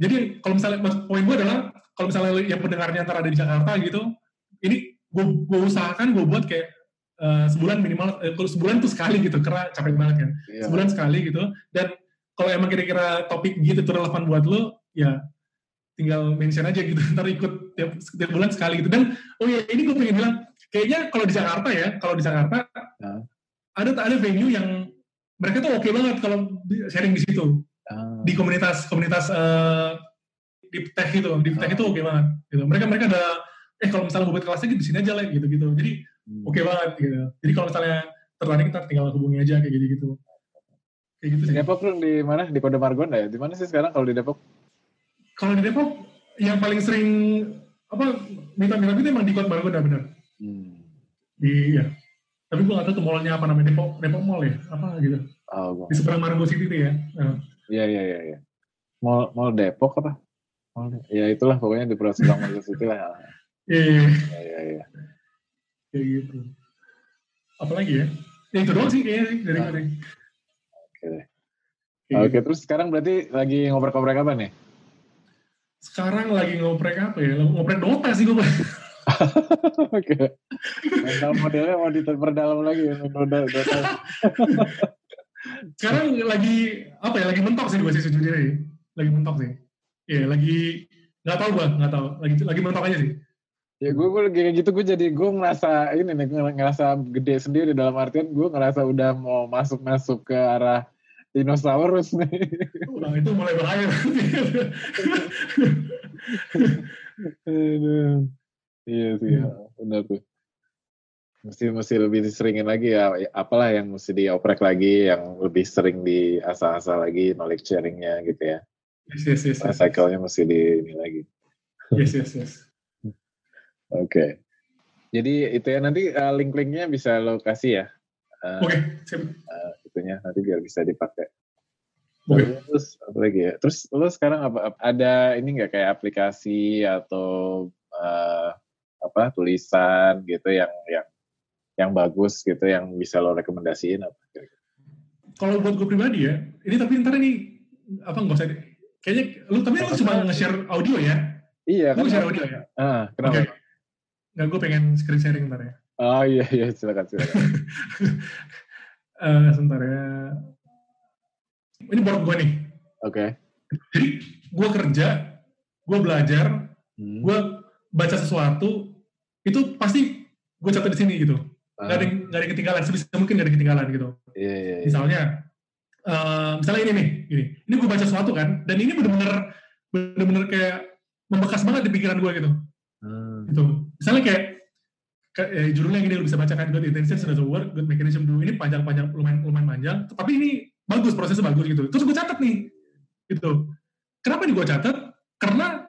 C: Jadi kalau misalnya poin gue adalah kalau misalnya yang pendengarnya ntar ada di Jakarta gitu ini gue gue usahakan gue buat kayak eh, sebulan minimal eh, kalau sebulan tuh sekali gitu karena capek banget kan.
B: Iya.
C: sebulan sekali gitu. Dan kalau emang kira-kira topik gitu itu relevan buat lo ya tinggal mention aja gitu ntar ikut tiap, tiap bulan sekali gitu dan oh ya ini gue pengen bilang kayaknya kalau di Jakarta ya kalau di Jakarta
B: Nah.
C: ada ada venue yang mereka tuh oke banget kalau sharing di situ
B: Ah.
C: di komunitas komunitas eh, di tech itu di tech itu oke banget gitu mereka mereka ada eh kalau misalnya mau buat kelas lagi di sini aja lah gitu gitu jadi
B: Hmm.
C: oke banget gitu jadi kalau misalnya tertarik ntar tinggal hubungi aja kayak gitu gitu kayak gitu
B: Di
C: sih
B: Depok di mana? Di Kode Margonda ya? Di mana sih sekarang kalau di Depok?
C: Kalau di Depok yang paling sering apa minta-minta itu emang di Kota Margonda benar
B: Hmm.
C: di ya tapi gue gak tahu tuh mallnya apa namanya Depok Depok Mall ya apa gitu
B: Oh, gua.
C: di seberang Margo City itu ya Nah,
B: Iya, iya, iya. iya. Mall, Mall Depok apa? Mall, ya itulah pokoknya di Sebang Mall City lah.
C: iya iya,
B: Iya, iya, iya.
C: kayak gitu apalagi ya ya itu doang sih kayaknya sih dari
B: Nah.
C: gue.
B: Oke.
C: Kayak
B: Oke,
C: gitu.
B: terus sekarang berarti lagi ngoprek-ngoprek apa nih?
C: Sekarang lagi ngoprek apa ya ngoprek Dota sih gue
B: Oke. Mental modelnya mau diperdalam lagi ya, Dota. Dota.
C: sekarang lagi apa ya lagi mentok sih gue sih sejujurnya lagi mentok sih Iya lagi nggak tahu gue nggak tahu lagi lagi mentok aja sih
B: Ya gue, gue kayak gitu gue jadi gue ngerasa ini nih ngerasa gede sendiri dalam artian gue ngerasa udah mau masuk masuk ke arah dinosaurus nih.
C: Wah, itu mulai bahaya
B: Aduh. Iya sih, ya, benar tuh. Mesti mesti lebih diseringin lagi ya, apalah yang mesti dioprek lagi, yang lebih sering diasah-asah lagi knowledge sharingnya gitu ya.
C: yes yes yes yes
B: cycle-nya mesti di ini lagi.
C: yes yes, yes.
B: Oke. Jadi itu ya nanti uh, link-linknya bisa lo kasih ya. Uh,
C: oke
B: uh, itunya nanti biar bisa dipakai. Terus apa lagi ya? Terus lo sekarang apa ap- ada ini nggak kayak aplikasi atau uh, apa tulisan gitu yang yang yang bagus gitu yang bisa lo rekomendasiin apa?
C: kalau buat gue pribadi ya ini tapi ntar ini apa nggak usah kayaknya lu tapi lu cuma nge-share audio ya
B: Iya
C: lu
B: kan?
C: nge-share audio ya
B: Ah, kenapa?
C: Oke. nggak gue pengen screen sharing ntar ya
B: Oh iya iya silakan silakan.
C: Eh, sebentar ya. Ini board gue nih.
B: Oke.
C: jadi gue kerja gue belajar
B: Hmm.
C: gue baca sesuatu itu pasti gue catat di sini gitu. Nggak ada yang nggak ada ketinggalan. Sebisa mungkin nggak ada ketinggalan gitu.
B: Iya, iya, iya.
C: misalnya eh, misalnya ini nih gini. Ini gue baca sesuatu kan dan ini bener-bener bener-bener kayak membekas banget di pikiran gue gitu.
B: Hmm.
C: gitu. Misalnya kayak eh, judulnya gini lu bisa baca kan good intention sudah work. Good mechanism do ini panjang-panjang lumayan lumayan panjang. Tapi ini bagus prosesnya bagus gitu. Terus gue catat nih gitu. Kenapa nih gue catat? Karena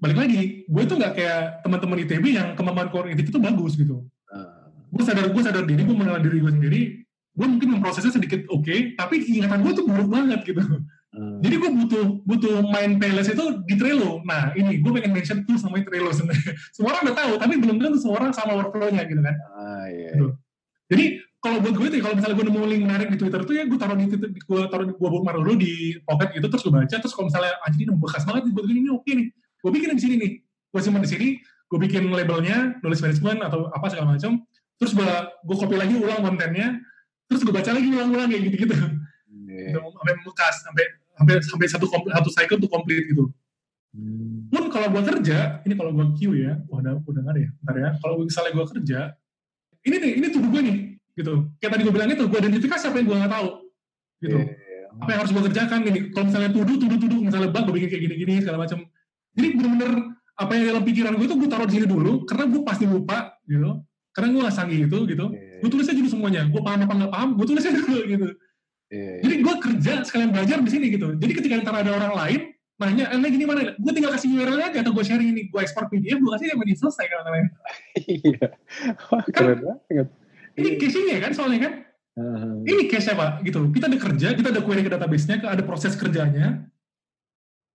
C: balik lagi gue tuh nggak kayak teman-teman ITB yang kemampuan kognitif itu bagus gitu.
B: Ah.
C: gue sadar gue sadar diri gue mengenal diri gue sendiri. Gue mungkin memprosesnya sedikit oke tapi ingatan gue tuh buruk banget gitu
B: Hmm.
C: jadi gue butuh butuh main playlist itu di Trello nah ini gue pengen mention tuh sama Trello sebenarnya semua orang udah tahu tapi belum tentu semua orang sama workflow-nya gitu kan
B: Ah, iya.
C: Gitu. jadi kalau buat gue tuh kalau misalnya gue nemu link menarik di Twitter tuh ya gue taruh di Twitter gue taruh di gue bookmark dulu di pocket gitu terus gue baca terus kalau misalnya anjing ini bekas banget buat gue ini oke nih gue bikin di sini nih gue simpan di sini gue bikin labelnya nulis management atau apa segala macam terus gue gue copy lagi ulang kontennya terus gue baca lagi ulang-ulang kayak gitu-gitu
B: Iya.
C: gitu, sampai bekas sampai sampai sampai satu satu cycle tuh komplit gitu.
B: Hmm.
C: pun kalau gue kerja ini kalau gue queue ya wah udah udah ada ya bentar ya. Kalau misalnya gue kerja ini nih ini tubuh gue nih gitu. Kayak tadi gue bilang itu gue identifikasi apa yang gue nggak tahu gitu.
B: Iya, iya.
C: apa yang harus gue kerjakan ini kalau misalnya tuduh tuduh tuduh misalnya bug gue bikin kayak gini gini segala macam jadi bener-bener apa yang dalam pikiran gue itu gue taruh di sini dulu karena gue pasti lupa gitu. Karena gue nggak sanggih itu gitu.
B: Iya,
C: gue tulis aja dulu semuanya. Gue paham apa nggak paham gue tulis aja dulu gitu
B: iya, iya.
C: jadi gue kerja sekalian belajar di sini gitu. Jadi ketika ntar ada orang lain nanya, eh gini mana? Gue tinggal kasih URL aja atau gue sharing ini, gue ekspor PDF, gue kasih sama dia selesai kan namanya.
B: Iya. Wah, keren banget.
C: Ini casingnya kan soalnya kan.
B: Ah.
C: Ini case-nya pak, gitu. Kita ada kerja, kita ada query ke database-nya, ada proses kerjanya.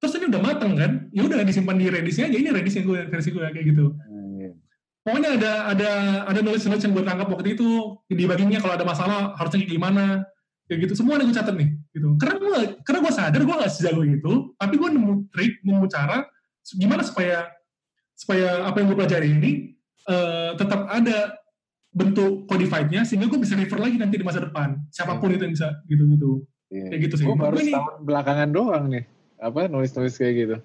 C: Terus ini udah mateng kan, ya udah disimpan di Redis-nya aja. Ini Redis yang gue versi gue kayak gitu.
B: Iya.
C: Pokoknya ada ada ada knowledge knowledge yang gue tangkap waktu itu dibaginya kalau ada masalah harusnya gimana kayak gitu semua ada gue catat nih gitu karena gue karena gue sadar gue gak sejago itu tapi gue nemu trik nemu cara gimana supaya supaya apa yang gue pelajari ini eh, tetap ada bentuk codified-nya sehingga gue bisa refer lagi nanti di masa depan siapa pun itu yang bisa gitu gitu
B: Iya.
C: kayak gitu sih
B: Gue baru setahun belakangan doang nih. Apa nulis-nulis kayak gitu.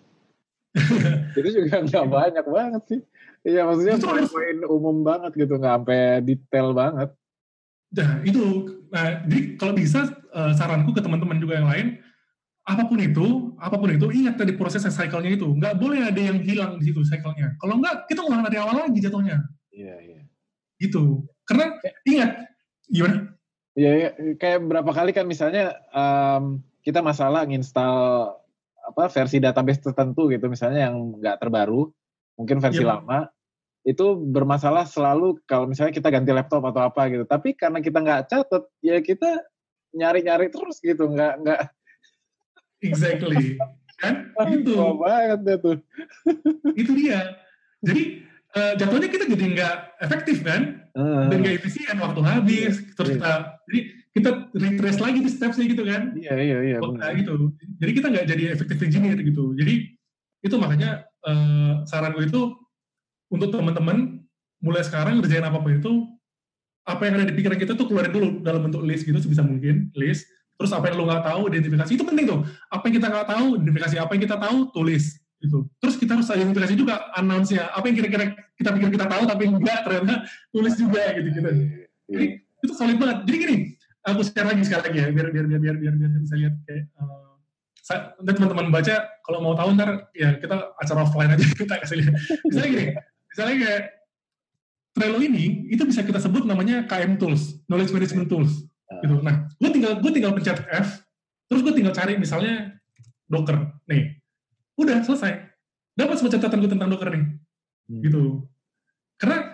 B: itu juga nggak banyak banget sih. Iya maksudnya poin umum banget gitu, nggak sampai detail banget.
C: Nah, itu. Nah, jadi kalau bisa eh, saranku ke teman-teman juga yang lain, apa pun itu, apa pun itu, ingat tadi proses cycle-nya itu. Nggak boleh ada yang hilang di situ cycle-nya. Kalau nggak, kita ngulang dari awal lagi jatuhnya.
B: Iya iya.
C: Gitu. Karena, ingat, gimana?
B: Iya, iya. kayak berapa kali kan misalnya em, kita masalah nginstal apa versi database tertentu gitu, misalnya yang nggak terbaru, mungkin versi
C: Iya.
B: lama, itu bermasalah selalu kalau misalnya kita ganti laptop atau apa gitu. Tapi karena kita nggak catat, ya kita nyari-nyari terus gitu, nggak nggak
C: Exactly. kan?
B: Wah banget deh tuh.
C: Itu dia. Jadi, eh, jatuhnya kita jadi nggak efektif kan? Dan nggak efisien, waktu habis. Terus
B: Iya.
C: kita, jadi kita retrace lagi di steps-nya gitu kan?
B: Iya iya iya.
C: Kayak gitu. Jadi kita nggak jadi effective engineer gitu. Jadi itu makanya eh, saran gue itu untuk teman-teman mulai sekarang ngerjain apa pun itu apa yang ada di pikiran kita tuh keluarin dulu dalam bentuk list gitu sebisa mungkin list. Terus apa yang lo nggak tahu identifikasi itu penting tuh. Apa yang kita nggak tahu identifikasi apa yang kita tahu tulis gitu. Terus kita harus identifikasi juga announce-nya. Apa yang kira-kira kita pikir kita tahu tapi enggak ternyata tulis juga gitu gitu. Jadi itu solid banget. Jadi gini, aku share lagi sekali lagi ya, biar biar biar biar biar, biar bisa lihat kayak sa- nanti teman-teman baca kalau mau tahu ntar ya kita acara offline aja kita kasih lihat. Misalnya gini, misalnya kayak Trello ini itu bisa kita sebut namanya KM tools, knowledge management tools. Gitu. Nah, gue tinggal gue tinggal pencet F, terus gue tinggal cari misalnya Docker. Nih, udah selesai. Dapat semua catatan gue tentang Docker nih
B: Hmm.
C: gitu karena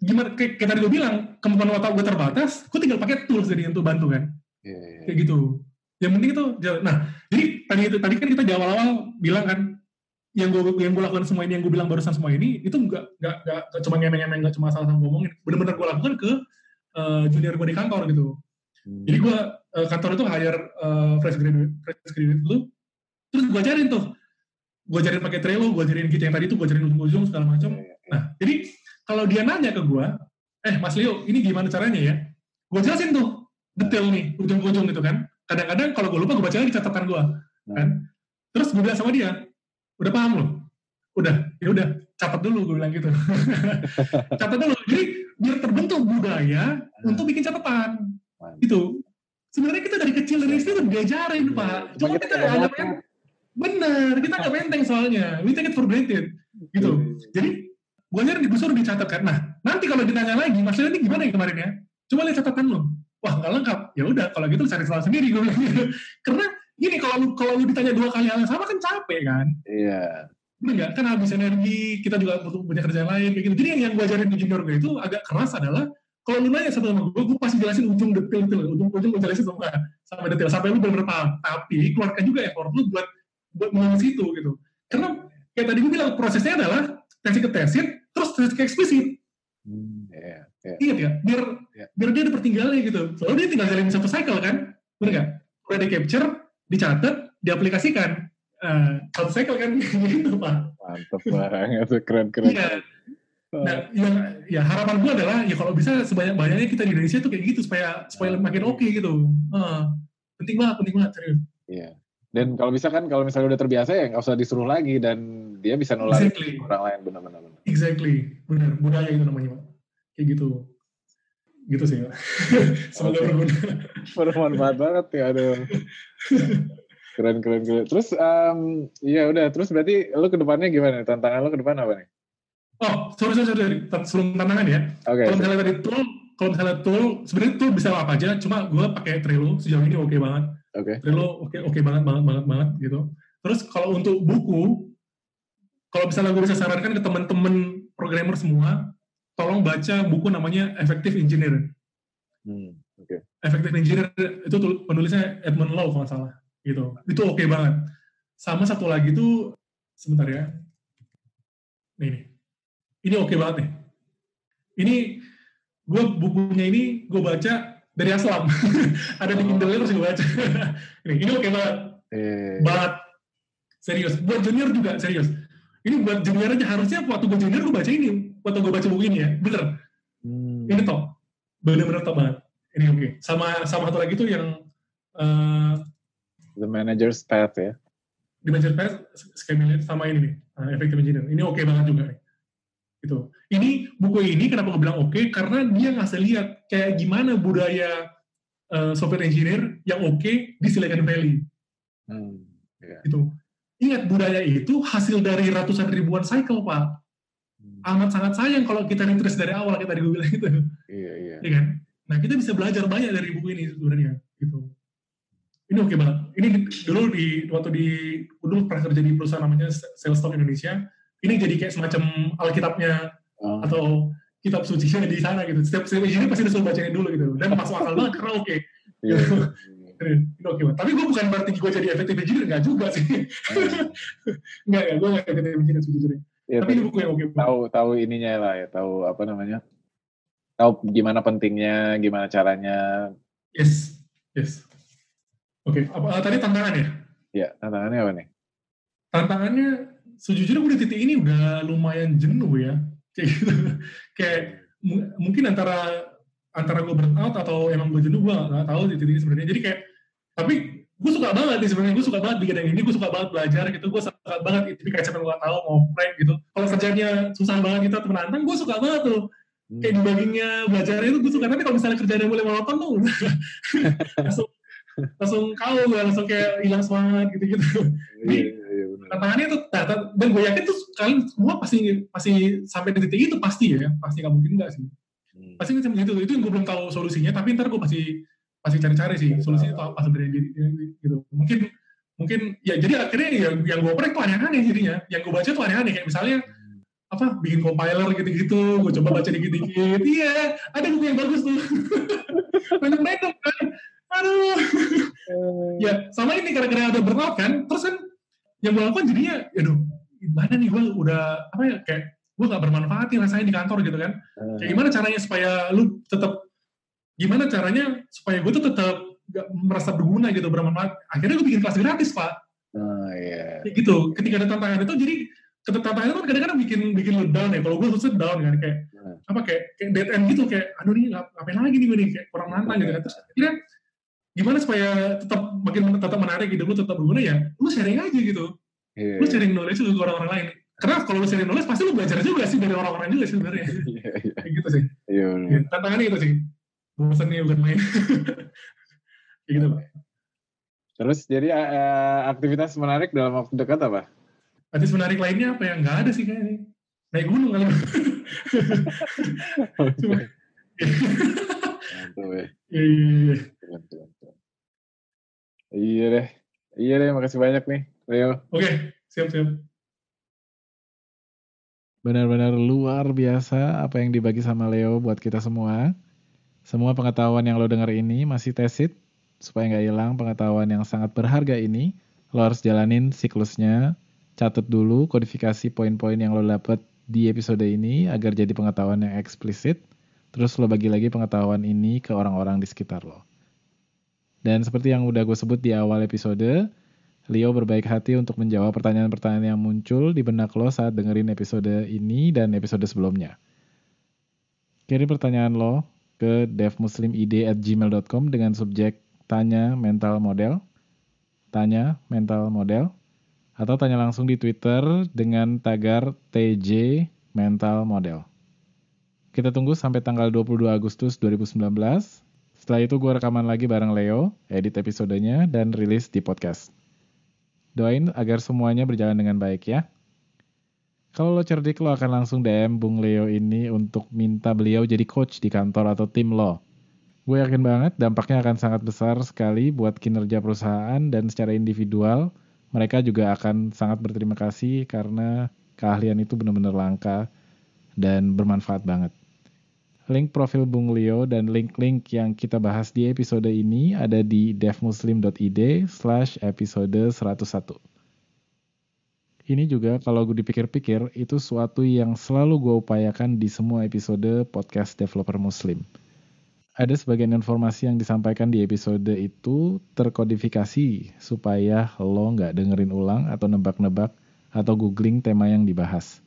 C: gimana kayak, kayak tadi gue bilang kemampuan otak gue terbatas gue tinggal pakai tools jadi untuk bantu kan
B: Iya, iya.
C: kayak gitu yang penting itu nah jadi tadi itu tadi kan kita di awal-awal bilang kan yang gue yang gue lakukan semua ini yang gue bilang barusan semua ini itu nggak nggak nggak cuma ngemeng-ngemeng nggak cuma salah ngomongin bener-bener gue lakukan ke eh, junior gue di kantor gitu
B: Hmm.
C: jadi gue eh, kantor itu hire eh, fresh graduate fresh graduate dulu terus gue ajarin tuh gue ajarin pakai Trello gue ajarin kita yang tadi tuh gue ajarin ujung-ujung segala macam
B: Iya, iya.
C: Nah, jadi kalau dia nanya ke gue, eh Mas Leo, ini gimana caranya ya? Gue jelasin tuh, detail nih, ujung-ujung gitu kan. Kadang-kadang kalau gue lupa, gue baca lagi catatan gue. Kan? Terus gue bilang sama dia, udah paham loh? Udah, ya udah. catat dulu gue bilang gitu. Catat dulu. Jadi biar terbentuk budaya untuk bikin catatan.
B: Mantap.
C: gitu. Sebenarnya kita dari kecil dari SD udah diajarin pak.
B: Cuma kita nggak nyadar.
C: bener kita nggak menteng soalnya. We take it for granted. Gitu. Jadi gue ajarin di suruh dicatat kan. Nah nanti kalau ditanya lagi maksudnya ini gimana ya kemarin ya? Coba lihat catatan lo. Wah nggak lengkap. Ya udah kalau gitu cari salah sendiri gue bilang gitu. karena gini kalau lu kalau lu ditanya dua kali hal yang sama kan capek kan
B: Iya.
C: Bener nggak? Kan habis energi, kita juga butuh punya kerjaan lain, kayak gitu. Jadi yang, yang gue ajarin di junior gue itu agak keras adalah, kalau lu nanya satu sama gue, gue pasti jelasin ujung detail-detail, ujung-ujung gue jelasin sampai, sampai detail, sampai lu bener-bener paham. Tapi keluarkan juga effort lu buat buat menulis itu gitu. Karena kayak tadi gue bilang, prosesnya adalah tesis ke tesit, terus tesis ke eksplisit.
B: Hmm, Iya. Iya.
C: Ingat ya? Biar
B: Iya.
C: biar dia ada pertinggalnya gitu. Soalnya dia tinggal jalin satu cycle kan? Bener nggak? Udah di capture, dicatat, diaplikasikan. Eh, satu cycle kan gitu pak.
B: Mantep banget tuh keren-keren.
C: Iya. Nah, yang ya harapan gue adalah ya kalau bisa sebanyak banyaknya kita di Indonesia tuh kayak gitu supaya supaya makin oke gitu. Eh, penting banget, penting banget serius.
B: Iya. Dan kalau bisa kan kalau misalnya udah terbiasa ya nggak usah disuruh lagi dan dia bisa nularin
C: Exactly.
B: orang lain benar-benar. benar.
C: Exactly, benar budaya itu namanya pak. Kayak gitu. Gitu sih. Semoga
B: Oke.
C: berguna.
B: Bermanfaat banget ya aduh. Keren keren keren. Terus em, ya udah terus berarti lu ke depannya gimana? Tantangan lu ke depan apa nih?
C: Oh, sorry, sorry, sorry. Sebelum tantangan ya.
B: Oke.
C: Kalau misalnya tadi tool, kalau misalnya tool, sebenarnya tool bisa apa aja. Cuma gue pakai Trello sejauh ini oke banget.
B: Oke.
C: Trello oke oke banget banget banget banget gitu. Terus kalau untuk buku, kalau misalnya gue bisa sarankan ke teman-teman programmer semua, tolong baca buku namanya Effective Engineer.
B: Hmm, Oke.
C: Effective Engineer itu penulisnya Edmund Law kalau nggak salah gitu. Itu oke banget. Sama satu lagi tuh sebentar ya. Nih, nih. ini oke banget nih. Ini gue bukunya ini gue baca dari Aslam. Ada di. Kindle terus gue baca. ini ini oke banget
B: Eh,
C: banget serius buat junior juga serius ini buat junior aja harusnya waktu gue junior gue baca ini waktu gue baca buku ini ya. Bener.
B: Hmm,
C: ini top. Bener-bener top banget. Ini oke. Sama sama satu lagi tuh yang eh
B: The Manager's Path ya.
C: di Manchester Pass Scamillion sama ini nih. Uh, Effective Engineer. Ini oke banget juga nih. Gitu. Ini buku ini kenapa gue bilang oke? Karena dia ngasih lihat kayak gimana budaya eh, software engineer yang oke di Silicon Valley.
B: Hmm, iya.
C: gitu. Ingat budaya itu hasil dari ratusan ribuan cycle pak. Amat sangat sayang kalau kita retrace dari awal kita gue bilang gitu,
B: Iya iya.
C: ya kan? Nah kita bisa belajar banyak dari buku ini sebenarnya, gitu. Ini oke banget. Ini di- dulu di waktu di dulu pernah kerja di perusahaan namanya Salesforce Indonesia. Ini jadi kayak semacam alkitabnya
B: Oh,
C: atau kitab suci di sana gitu. Setiap setiap engineer pasti disuruh bacain dulu gitu. Dan masuk akal banget karena oke.
B: iya.
C: Ini oke banget. Tapi gue bukan berarti gue jadi effective engineer, nggak juga sih.
B: Ah,
C: Nggak, ya, gue nggak effective engineer sejujurnya.
B: Iya,
C: Tapi buku yang
B: tahu tahu ininya lah ya, tahu apa namanya? Tahu gimana pentingnya, gimana caranya.
C: Yes, yes. Oke, apa ah, tadi tantangan ya?
B: Ya, tantangannya apa nih?
C: Tantangannya sejujurnya gue di titik ini udah lumayan jenuh ya. Kayak gitu. Kayak mu- mungkin antara antara gue burnout atau emang gue jenuh gue nggak tahu di titik ini sebenarnya. Jadi kayak tapi gue suka banget nih sebenarnya gue suka banget bikin yang ini gue suka banget belajar gitu gue suka banget itu kayak siapa yang gue tahu mau prank gitu. Kalau kerjanya susah banget gitu atau menantang gue suka banget tuh.
B: Hmm,
C: kayak dibagingnya belajarnya itu gue suka tapi kalau misalnya kerjanya mulai monoton tuh langsung langsung kau gue langsung kayak hilang semangat gitu gitu
B: Iya, iya, iya,
C: tantangannya tuh nah, dan gue yakin tuh kalian semua pasti pasti sampai di titik itu pasti ya pasti nggak mungkin enggak sih.
B: Hmm,
C: pasti nggak seperti itu itu yang gue belum tahu solusinya tapi ntar gue pasti pasti cari-cari sih solusinya itu apa sebenarnya jadi gitu. Mungkin mungkin ya jadi akhirnya yang yang gue oprek tuh aneh-aneh jadinya. Yang gue baca tuh aneh-aneh kayak misalnya apa bikin compiler gitu-gitu gue coba baca dikit-dikit. Iya ada buku yang bagus tuh. Banyak random kan. Aduh. Ya sama ini gara-gara ada burnout kan terus kan yang gue lakukan jadinya aduh gimana nih gue udah apa ya kayak gue gak bermanfaat nih rasanya di kantor gitu kan.
B: Eh,
C: kayak gimana caranya supaya lu tetap gimana caranya supaya gue tuh tetap gak merasa berguna gitu bermanfaat? Akhirnya gue bikin kelas gratis pak.
B: Oh iya.
C: Kayak gitu. Ketika ada tantangan itu jadi ketika tantangan itu kan kadang-kadang bikin bikin lu down ya. Kalau gue susah down kan kayak
B: Hmm.
C: apa kayak, kayak dead end gitu. Kayak aduh nih ngap- ngapain lagi nih gue nih? Kayak kurang nantang gitu kan. Terus akhirnya gimana supaya tetap makin tetap menarik hidup lu tetap berguna ya lu sharing aja gitu.
B: Iya.
C: lu sharing knowledge ke orang-orang lain. Karena kalau lu sering nulis pasti lu belajar juga sih dari orang-orang juga sebenarnya.
B: Iya, iya.
C: kayak gitu sih.
B: Iya,
C: Ya,
B: bener.
C: tantangannya itu sih bosan nih bukan main kayak gitu Pak.
B: Terus jadi eh, aktivitas menarik dalam waktu dekat apa?
C: Artis menarik lainnya apa yang nggak ada sih kayaknya naik gunung kali Cuma-
B: ya.
C: Iya, iya, iya.
B: Iya deh. Iya deh, makasih banyak nih, Leo.
C: oke siap siap
A: Benar-benar luar biasa apa yang dibagi sama Leo buat kita semua. Semua pengetahuan yang lo dengar ini masih tesit. Supaya nggak hilang pengetahuan yang sangat berharga ini, lo harus jalanin siklusnya. Catat dulu kodifikasi poin-poin yang lo dapet di episode ini agar jadi pengetahuan yang eksplisit. Terus lo bagi lagi pengetahuan ini ke orang-orang di sekitar lo. Dan seperti yang udah gue sebut di awal episode, Leo berbaik hati untuk menjawab pertanyaan-pertanyaan yang muncul di benak lo saat dengerin episode ini dan episode sebelumnya. Kirim pertanyaan lo ke devmuslimid@gmail.com dengan subjek tanya mental model, tanya mental model, atau tanya langsung di Twitter dengan tagar TJ mental model. Kita tunggu sampai tanggal 22 Agustus 2019. Setelah itu gue rekaman lagi bareng Leo, edit episodenya, dan rilis di podcast. Doain agar semuanya berjalan dengan baik ya. Kalau lo cerdik, lo akan langsung DM Bung Leo ini untuk minta beliau jadi coach di kantor atau tim lo. Gue yakin banget dampaknya akan sangat besar sekali buat kinerja perusahaan dan secara individual, mereka juga akan sangat berterima kasih karena keahlian itu benar-benar langka dan bermanfaat banget. Link profil Bung Leo dan link-link yang kita bahas di episode ini ada di devmuslim.id slash episode 101. Ini juga kalau gue dipikir-pikir itu suatu yang selalu gue upayakan di semua episode podcast Developer Muslim. Ada sebagian informasi yang disampaikan di episode itu terkodifikasi supaya lo nggak dengerin ulang atau nebak-nebak atau googling tema yang dibahas.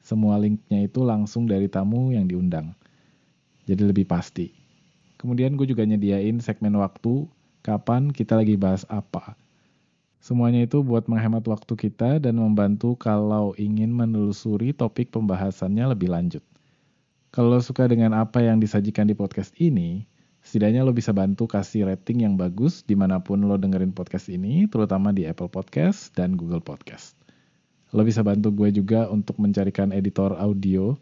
A: Semua linknya itu langsung dari tamu yang diundang jadi lebih pasti. Kemudian gue juga nyediain segmen waktu kapan kita lagi bahas apa. Semuanya itu buat menghemat waktu kita dan membantu kalau ingin menelusuri topik pembahasannya lebih lanjut. Kalau suka dengan apa yang disajikan di podcast ini, setidaknya lo bisa bantu kasih rating yang bagus di mana pun lo dengerin podcast ini, terutama di Apple Podcast dan Google Podcast. Lo bisa bantu gue juga untuk mencarikan editor audio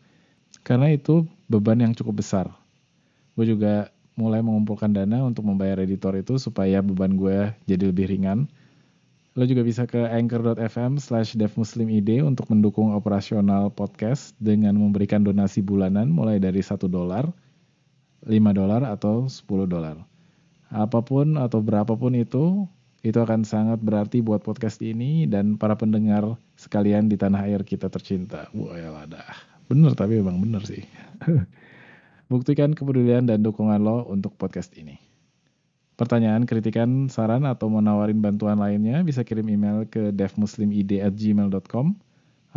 A: karena itu beban yang cukup besar. Gue juga mulai mengumpulkan dana untuk membayar editor itu supaya beban gue jadi lebih ringan. Lo juga bisa ke anchor.fm slash devmuslimid untuk mendukung operasional podcast dengan memberikan donasi bulanan mulai dari 1 dolar, 5 dolar, atau 10 dolar. Apa pun atau berapapun itu, itu akan sangat berarti buat podcast ini dan para pendengar sekalian di tanah air kita tercinta. Wah ya dah. Bener tapi memang bener sih. Buktikan kepedulian dan dukungan lo untuk podcast ini. Pertanyaan, kritikan, saran, atau mau nawarin bantuan lainnya bisa kirim email ke devmuslimid@gmail.com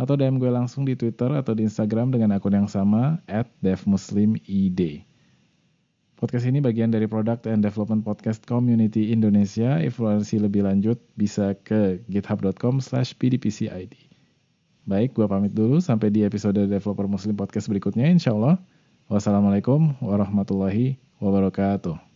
A: atau DM gue langsung di Twitter atau di Instagram dengan akun yang sama at devmuslimid. Podcast ini bagian dari Product and Development Podcast Community Indonesia. Evaluasi lebih lanjut bisa ke github.com slash pdpcid. Baik, gue pamit dulu. Sampai di episode Developer Muslim Podcast berikutnya, insya Allah. Wassalamualaikum warahmatullahi wabarakatuh.